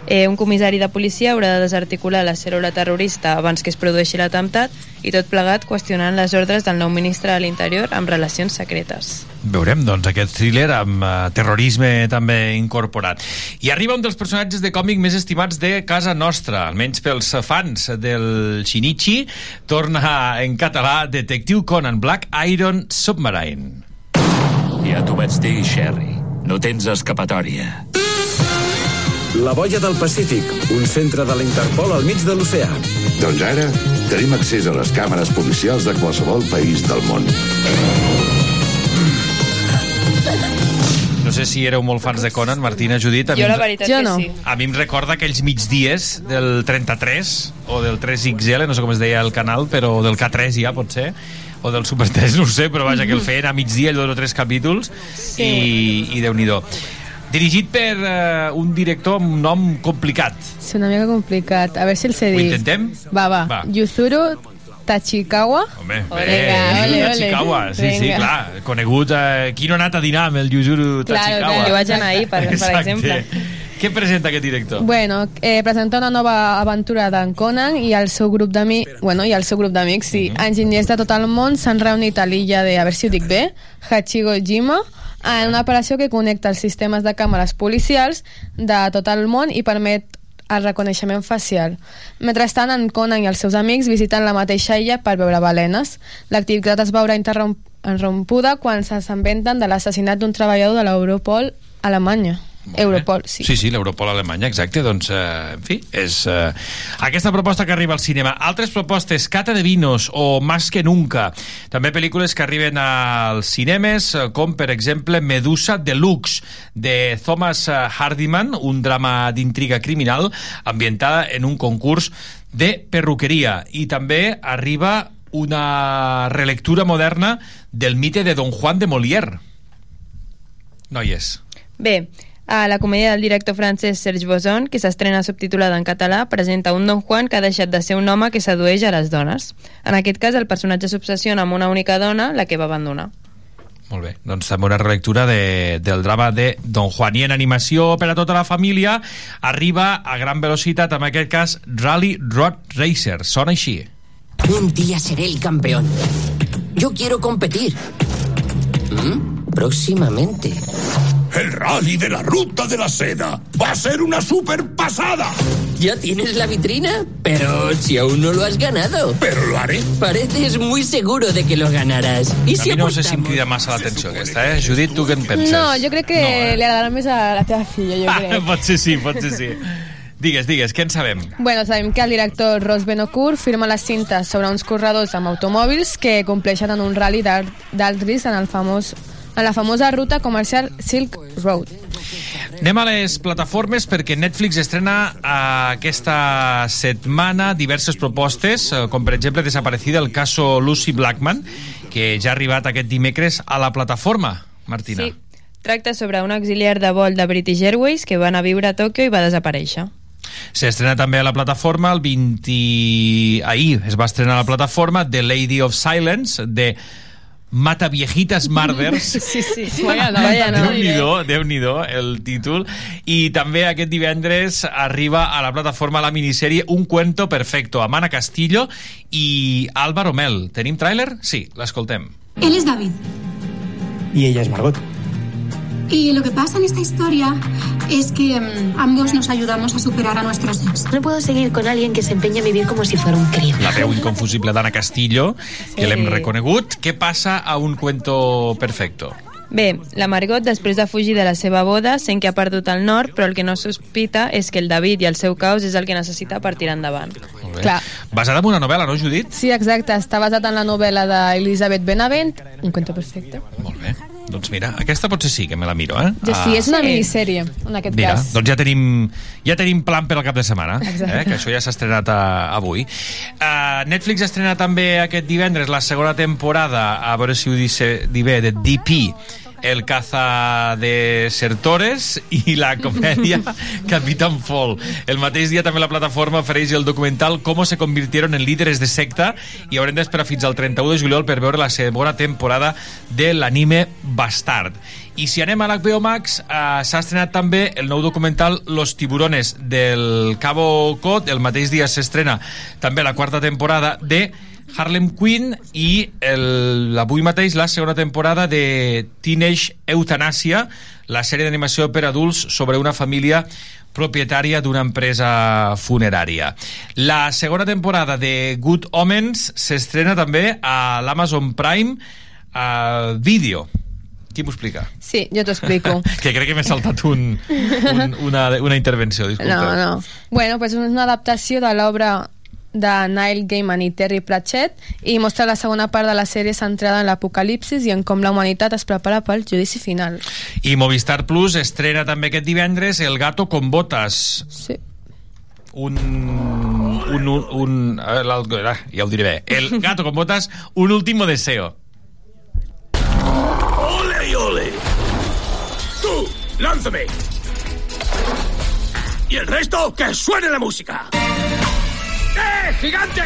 Eh, un comissari de policia haurà de desarticular la cèl·lula terrorista abans que es produeixi l'atemptat i tot plegat qüestionant les ordres del nou ministre de l'Interior amb relacions secretes. Veurem, doncs, aquest thriller amb uh, terrorisme també incorporat. I arriba un dels personatges de còmic més estimats de casa nostra, almenys pels fans del Shinichi, torna en català Detectiu Conan Black Iron Submarine. Ja t'ho vaig dir, Sherry. No tens escapatòria. La boia del Pacífic, un centre de la Interpol al mig de l'oceà. Doncs ara tenim accés a les càmeres policials de qualsevol país del món. No sé si éreu molt fans de Conan, Martina, Judit. A mi Jo em- la veritat Jo que no. sí. A mi em recorda aquells migdies del 33 o del 3XL, no sé com es deia el canal, però del K3 ja pot ser o del Super 3, no ho sé, però vaja, que el feien a migdia, allò de tres capítols, Sí. i, i déu-n'hi-do. Dirigit per uh, un director amb un nom complicat. És una mica complicat. A veure si el sé Ho dir. intentem? Va, va. Va. Yuzuru Tachikawa. Home, Ole, bé, ole. Tachikawa, sí, sí, Vinga. clar, conegut. Eh, qui no ha anat a dinar amb el Yuzuru Tachikawa? claro. Jo vaig anar ahir, per- per exemple. Què presenta aquest director? Bueno, eh, presenta una nova aventura d'en Conan i el seu grup d'amics, bueno, i el seu grup d'amics, sí, enginyers de tot el món s'han reunit a l'illa de, a veure si ho dic bé, Hachigojima, en una operació que connecta els sistemes de càmeres policials de tot el món i permet el reconeixement facial. Mentrestant, en Conan i els seus amics visiten la mateixa illa per veure balenes. L'activitat es veurà interromp interrompuda quan s'inventen de l'assassinat d'un treballador de l'Europol a Alemanya. Europol, sí. Sí, sí, l'Europol Alemanya, exacte. Doncs, eh, en fi, és eh, aquesta proposta que arriba al cinema. Altres propostes, Cata de Vinos o Más que Nunca. També pel·lícules que arriben als cinemes, eh, com per exemple Medusa Deluxe, de Thomas eh, Hardiman, un drama d'intriga criminal ambientada en un concurs de perruqueria. I també arriba una relectura moderna del mite de Don Juan de Molière. Noies. Bé, a la comèdia del director francès Serge Boson, que s'estrena subtitulada en català, presenta un Don Juan que ha deixat de ser un home que sedueix a les dones. En aquest cas, el personatge s'obsessiona amb una única dona, la que va abandonar. Molt bé, doncs també una relectura de, del drama de Don Juan. I en animació per a tota la família arriba a gran velocitat, en aquest cas, Rally Road Racer. Sona així. Un día seré el campeón. Yo quiero competir. ¿Mm? Próximamente. El rally de la ruta de la seda va a ser una super pasada. ¿Ya tienes la vitrina? Pero si aún no lo has ganado. Pero lo haré. Pareces muy seguro de que lo ganarás. ¿Y a si mi no sé si em apostamos? crida massa l'atenció aquesta, eh? Judit, tu què en penses? No, jo crec que li agradarà més a la teva filla, jo Ah, crec. pot ser sí, pot ser sí. Digues, digues, què en sabem? Bueno, sabem que el director Ross Benocourt firma les cintes sobre uns corredors amb automòbils que compleixen en un rally d'alt risc en, el famós, en la famosa ruta comercial Silk Road. Anem a les plataformes perquè Netflix estrena eh, aquesta setmana diverses propostes, eh, com per exemple Desaparecida, el caso Lucy Blackman, que ja ha arribat aquest dimecres a la plataforma, Martina. Sí, tracta sobre un auxiliar de vol de British Airways que va anar a viure a Tòquio i va desaparèixer. S'estrena també a la plataforma el 20... Ahir es va estrenar a la plataforma The Lady of Silence, de Mata Viejitas Murders. Sí, sí. Vaya no, vaya no. Déu-n'hi-do, déu nhi déu el títol. I també aquest divendres arriba a la plataforma la minissèrie Un cuento perfecto, amb Ana Castillo i Álvaro Mel. Tenim tràiler? Sí, l'escoltem. Él es David. Y ella es Margot. Y lo que pasa en esta historia es que mm, ambos nos ayudamos a superar a nuestros ex. No puedo seguir con alguien que se empeña a vivir como si fuera un crío. La veu inconfusible d'Anna Castillo, que l'hem reconegut. Què passa a Un cuento perfecto? Bé, la Margot, després de fugir de la seva boda, sent que ha perdut el nord, però el que no sospita és que el David i el seu caos és el que necessita per tirar endavant. Clar. Basada en una novel·la, no, Judit? Sí, exacte. Està basat en la novel·la d'Elisabeth Benavent, Un cuento perfecte. Molt bé. Doncs mira, aquesta potser sí que me la miro, eh? Ja sí, és una Sí. minissèrie, en aquest Mira, cas. doncs ja tenim, ja tenim plan per al cap de setmana, Exacte. eh? que això ja s'ha estrenat a, avui. Uh, Netflix estrena també aquest divendres la segona temporada, a veure si ho dice, di bé, de DP, El caza de Sertores i la comèdia Capitán Fall. El mateix dia també la plataforma ofereix el documental Cómo se convirtieron en líderes de secta i haurem d'esperar fins al 31 de juliol per veure la segona temporada de l'anime Bastard. I si anem a l'HBO Max, eh, s'ha estrenat també el nou documental Los tiburones del Cabo Cod. El mateix dia s'estrena també la quarta temporada de Harlem Quinn i el, avui mateix la segona temporada de Teenage Eutanàsia, la sèrie d'animació per adults sobre una família propietària d'una empresa funerària. La segona temporada de Good Omens s'estrena també a l'Amazon Prime a vídeo. Qui m'ho explica? Sí, jo t'ho explico. que crec que m'he saltat un, un, una, una intervenció, disculpa. No, no. Bueno, pues és una adaptació de l'obra de Neil Gaiman i Terry Pratchett i mostra la segona part de la sèrie centrada en l'apocalipsis i en com la humanitat es prepara pel judici final. I Movistar Plus estrena també aquest divendres El gato con botas. Sí. Un... un, un, un ah, ja ho diré bé. El gato con botas, un último deseo. ¡Ole y ole! ¡Tú, lánzame! Y el resto, que suene la música. ¡Eh, gigante!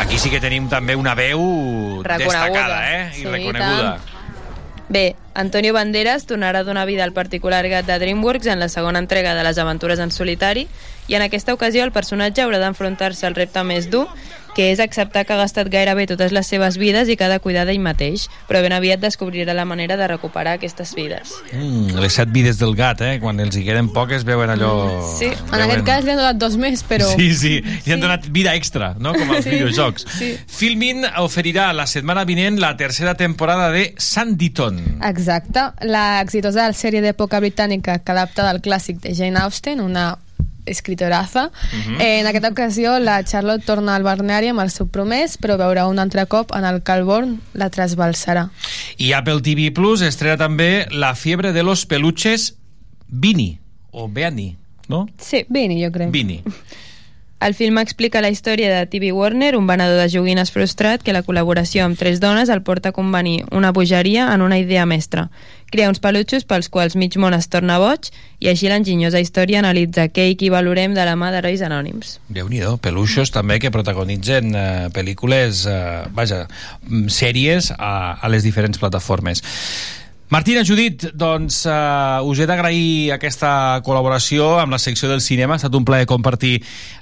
Aquí sí que tenim també una veu Reconeguda. destacada, eh? I Sí, reconeguda. Bé, Antonio Banderas tornarà a donar vida al particular gat de DreamWorks en la segona entrega de les aventures en solitari i en aquesta ocasió el personatge haurà d'enfrontar-se al repte més dur que és acceptar que ha gastat gairebé totes les seves vides i que ha de cuidar d'ell mateix, però ben aviat descobrirà la manera de recuperar aquestes vides. Mm, les set vides del gat, eh? Quan els hi queden poques veuen allò... Sí, en veuen- aquest cas li han donat dos més, però... Sí, sí, li han donat vida extra, no? Com als Sí, videojocs. sí. Filmin oferirà la setmana vinent la tercera temporada de Sanditon. Exacte. La exitosa sèrie d'època britànica que adapta del clàssic de Jane Austen, una escritoraza. Mhm. eh, en aquesta ocasió, la Charlotte torna al balneari amb el seu promès, però veurà un altre cop en el Calborn la trasbalsarà. I Apple TV Plus estrena també La fiebre de los peluches Vini, o Beani, no? Sí, Vini, jo crec. Vini. El film explica la història de TV Warner, un venedor de joguines frustrat que la col·laboració amb tres dones el porta a convenir una bogeria en una idea mestra. Crea uns pelutxos pels quals mig món es torna boig i així l'enginyosa història analitza què i qui valorem de la mà d'herois anònims. déu nhi peluixos també que protagonitzen eh, pel·lícules, eh, vaja, mm, sèries a, a les diferents plataformes. Martina, Judit, doncs eh, us he d'agrair aquesta col·laboració amb la secció del cinema. Ha estat un plaer compartir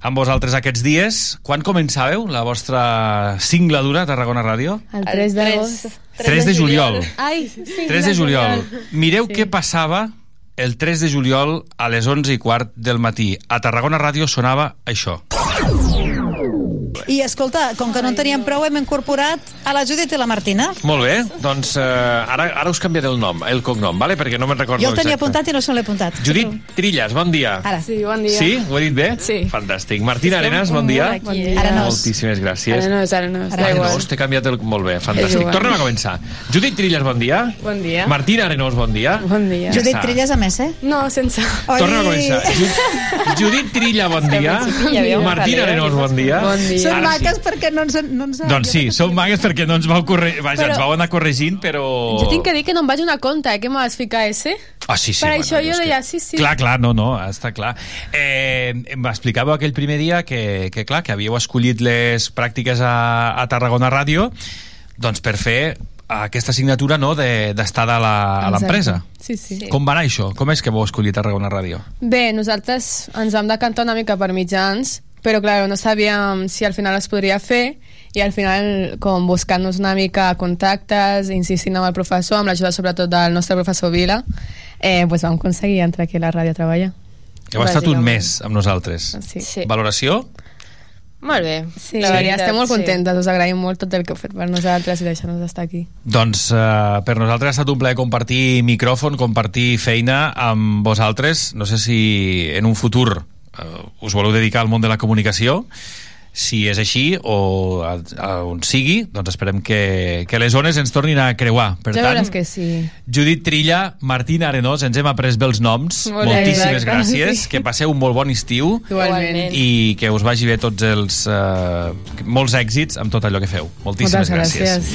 amb vosaltres aquests dies. Quan començàveu la vostra singladura a Tarragona Ràdio? El 3 d'agost. 3 de juliol. Ai, sí. 3 de juliol. Mireu què passava el 3 de juliol a les 11 i quart del matí. A Tarragona Ràdio sonava això. I escolta, com que no en teníem prou, hem incorporat a la Judit i la Martina. Molt bé, doncs eh, ara, ara us canviaré el nom, el cognom, vale? perquè no me'n recordo Jo el tenia exacte. apuntat i no se l'he apuntat. Judit Trillas, bon dia. Ara. Sí, bon dia. Sí? Ho he dit bé? Sí. Fantàstic. Martina Arenas, bon dia. Bon dia. Arenós. Moltíssimes gràcies. Arenós, Arenós, da Arenós, igual. t'he canviat el... Molt bé, fantàstic. igual. Tornem a començar. Judit Trillas, bon dia. Bon dia. Martina Arenós, bon dia. Bon dia. Ja Judit està. Trilles a més, eh? No, sense... Tornem a començar. Ju- Judit Trilla, bon dia. Martina jaleo. Arenós, bon dia. Bon dia. Són Ara sí. maques perquè no ens... No ens Doncs sí, som magues perquè no ens vau, corre... Vaja, Però- ens vau anar corregint, però... Jo tinc que dir que no em vaig donar compte, eh, que me vas ficar ese. Ah, sí, sí. per bueno, això jo és que- deia, sí, sí. Clar, clar, no, no, està clar. Eh, em explicàveu aquell primer dia que, que, clar, que havíeu escollit les pràctiques a, a Tarragona Ràdio doncs per fer aquesta assignatura no, de- d'estar de, a l'empresa. Sí, sí. Com va anar això? Com és que vau escollir Tarragona Ràdio? Bé, nosaltres ens vam decantar una mica per mitjans, però clar, no sabíem si al final es podria fer i al final, com buscant-nos una mica contactes, insistint amb el professor, amb l'ajuda sobretot del nostre professor Vila, eh, pues vam aconseguir entrar aquí a la ràdio a treballar. Heu estat un mes amb nosaltres. Sí. Sí. Valoració? Molt bé. Sí, La veritat, estem molt sí. contentes, us agraïm molt tot el que heu fet per nosaltres i deixar-nos estar aquí. Doncs eh, per nosaltres ha estat un plaer compartir micròfon, compartir feina amb vosaltres. No sé si en un futur eh, us voleu dedicar al món de la comunicació. Si és així, o a, a on sigui, doncs esperem que, que les zones ens tornin a creuar. Per ja tant, que sí. Judit Trilla, Martina Arenós, ens hem après bé els noms. Molt Moltíssimes exacte, gràcies. sí. Que passeu un molt bon estiu. Igualment. I que us vagi bé tots els... Eh, molts èxits amb tot allò que feu. Moltíssimes Moltes gràcies.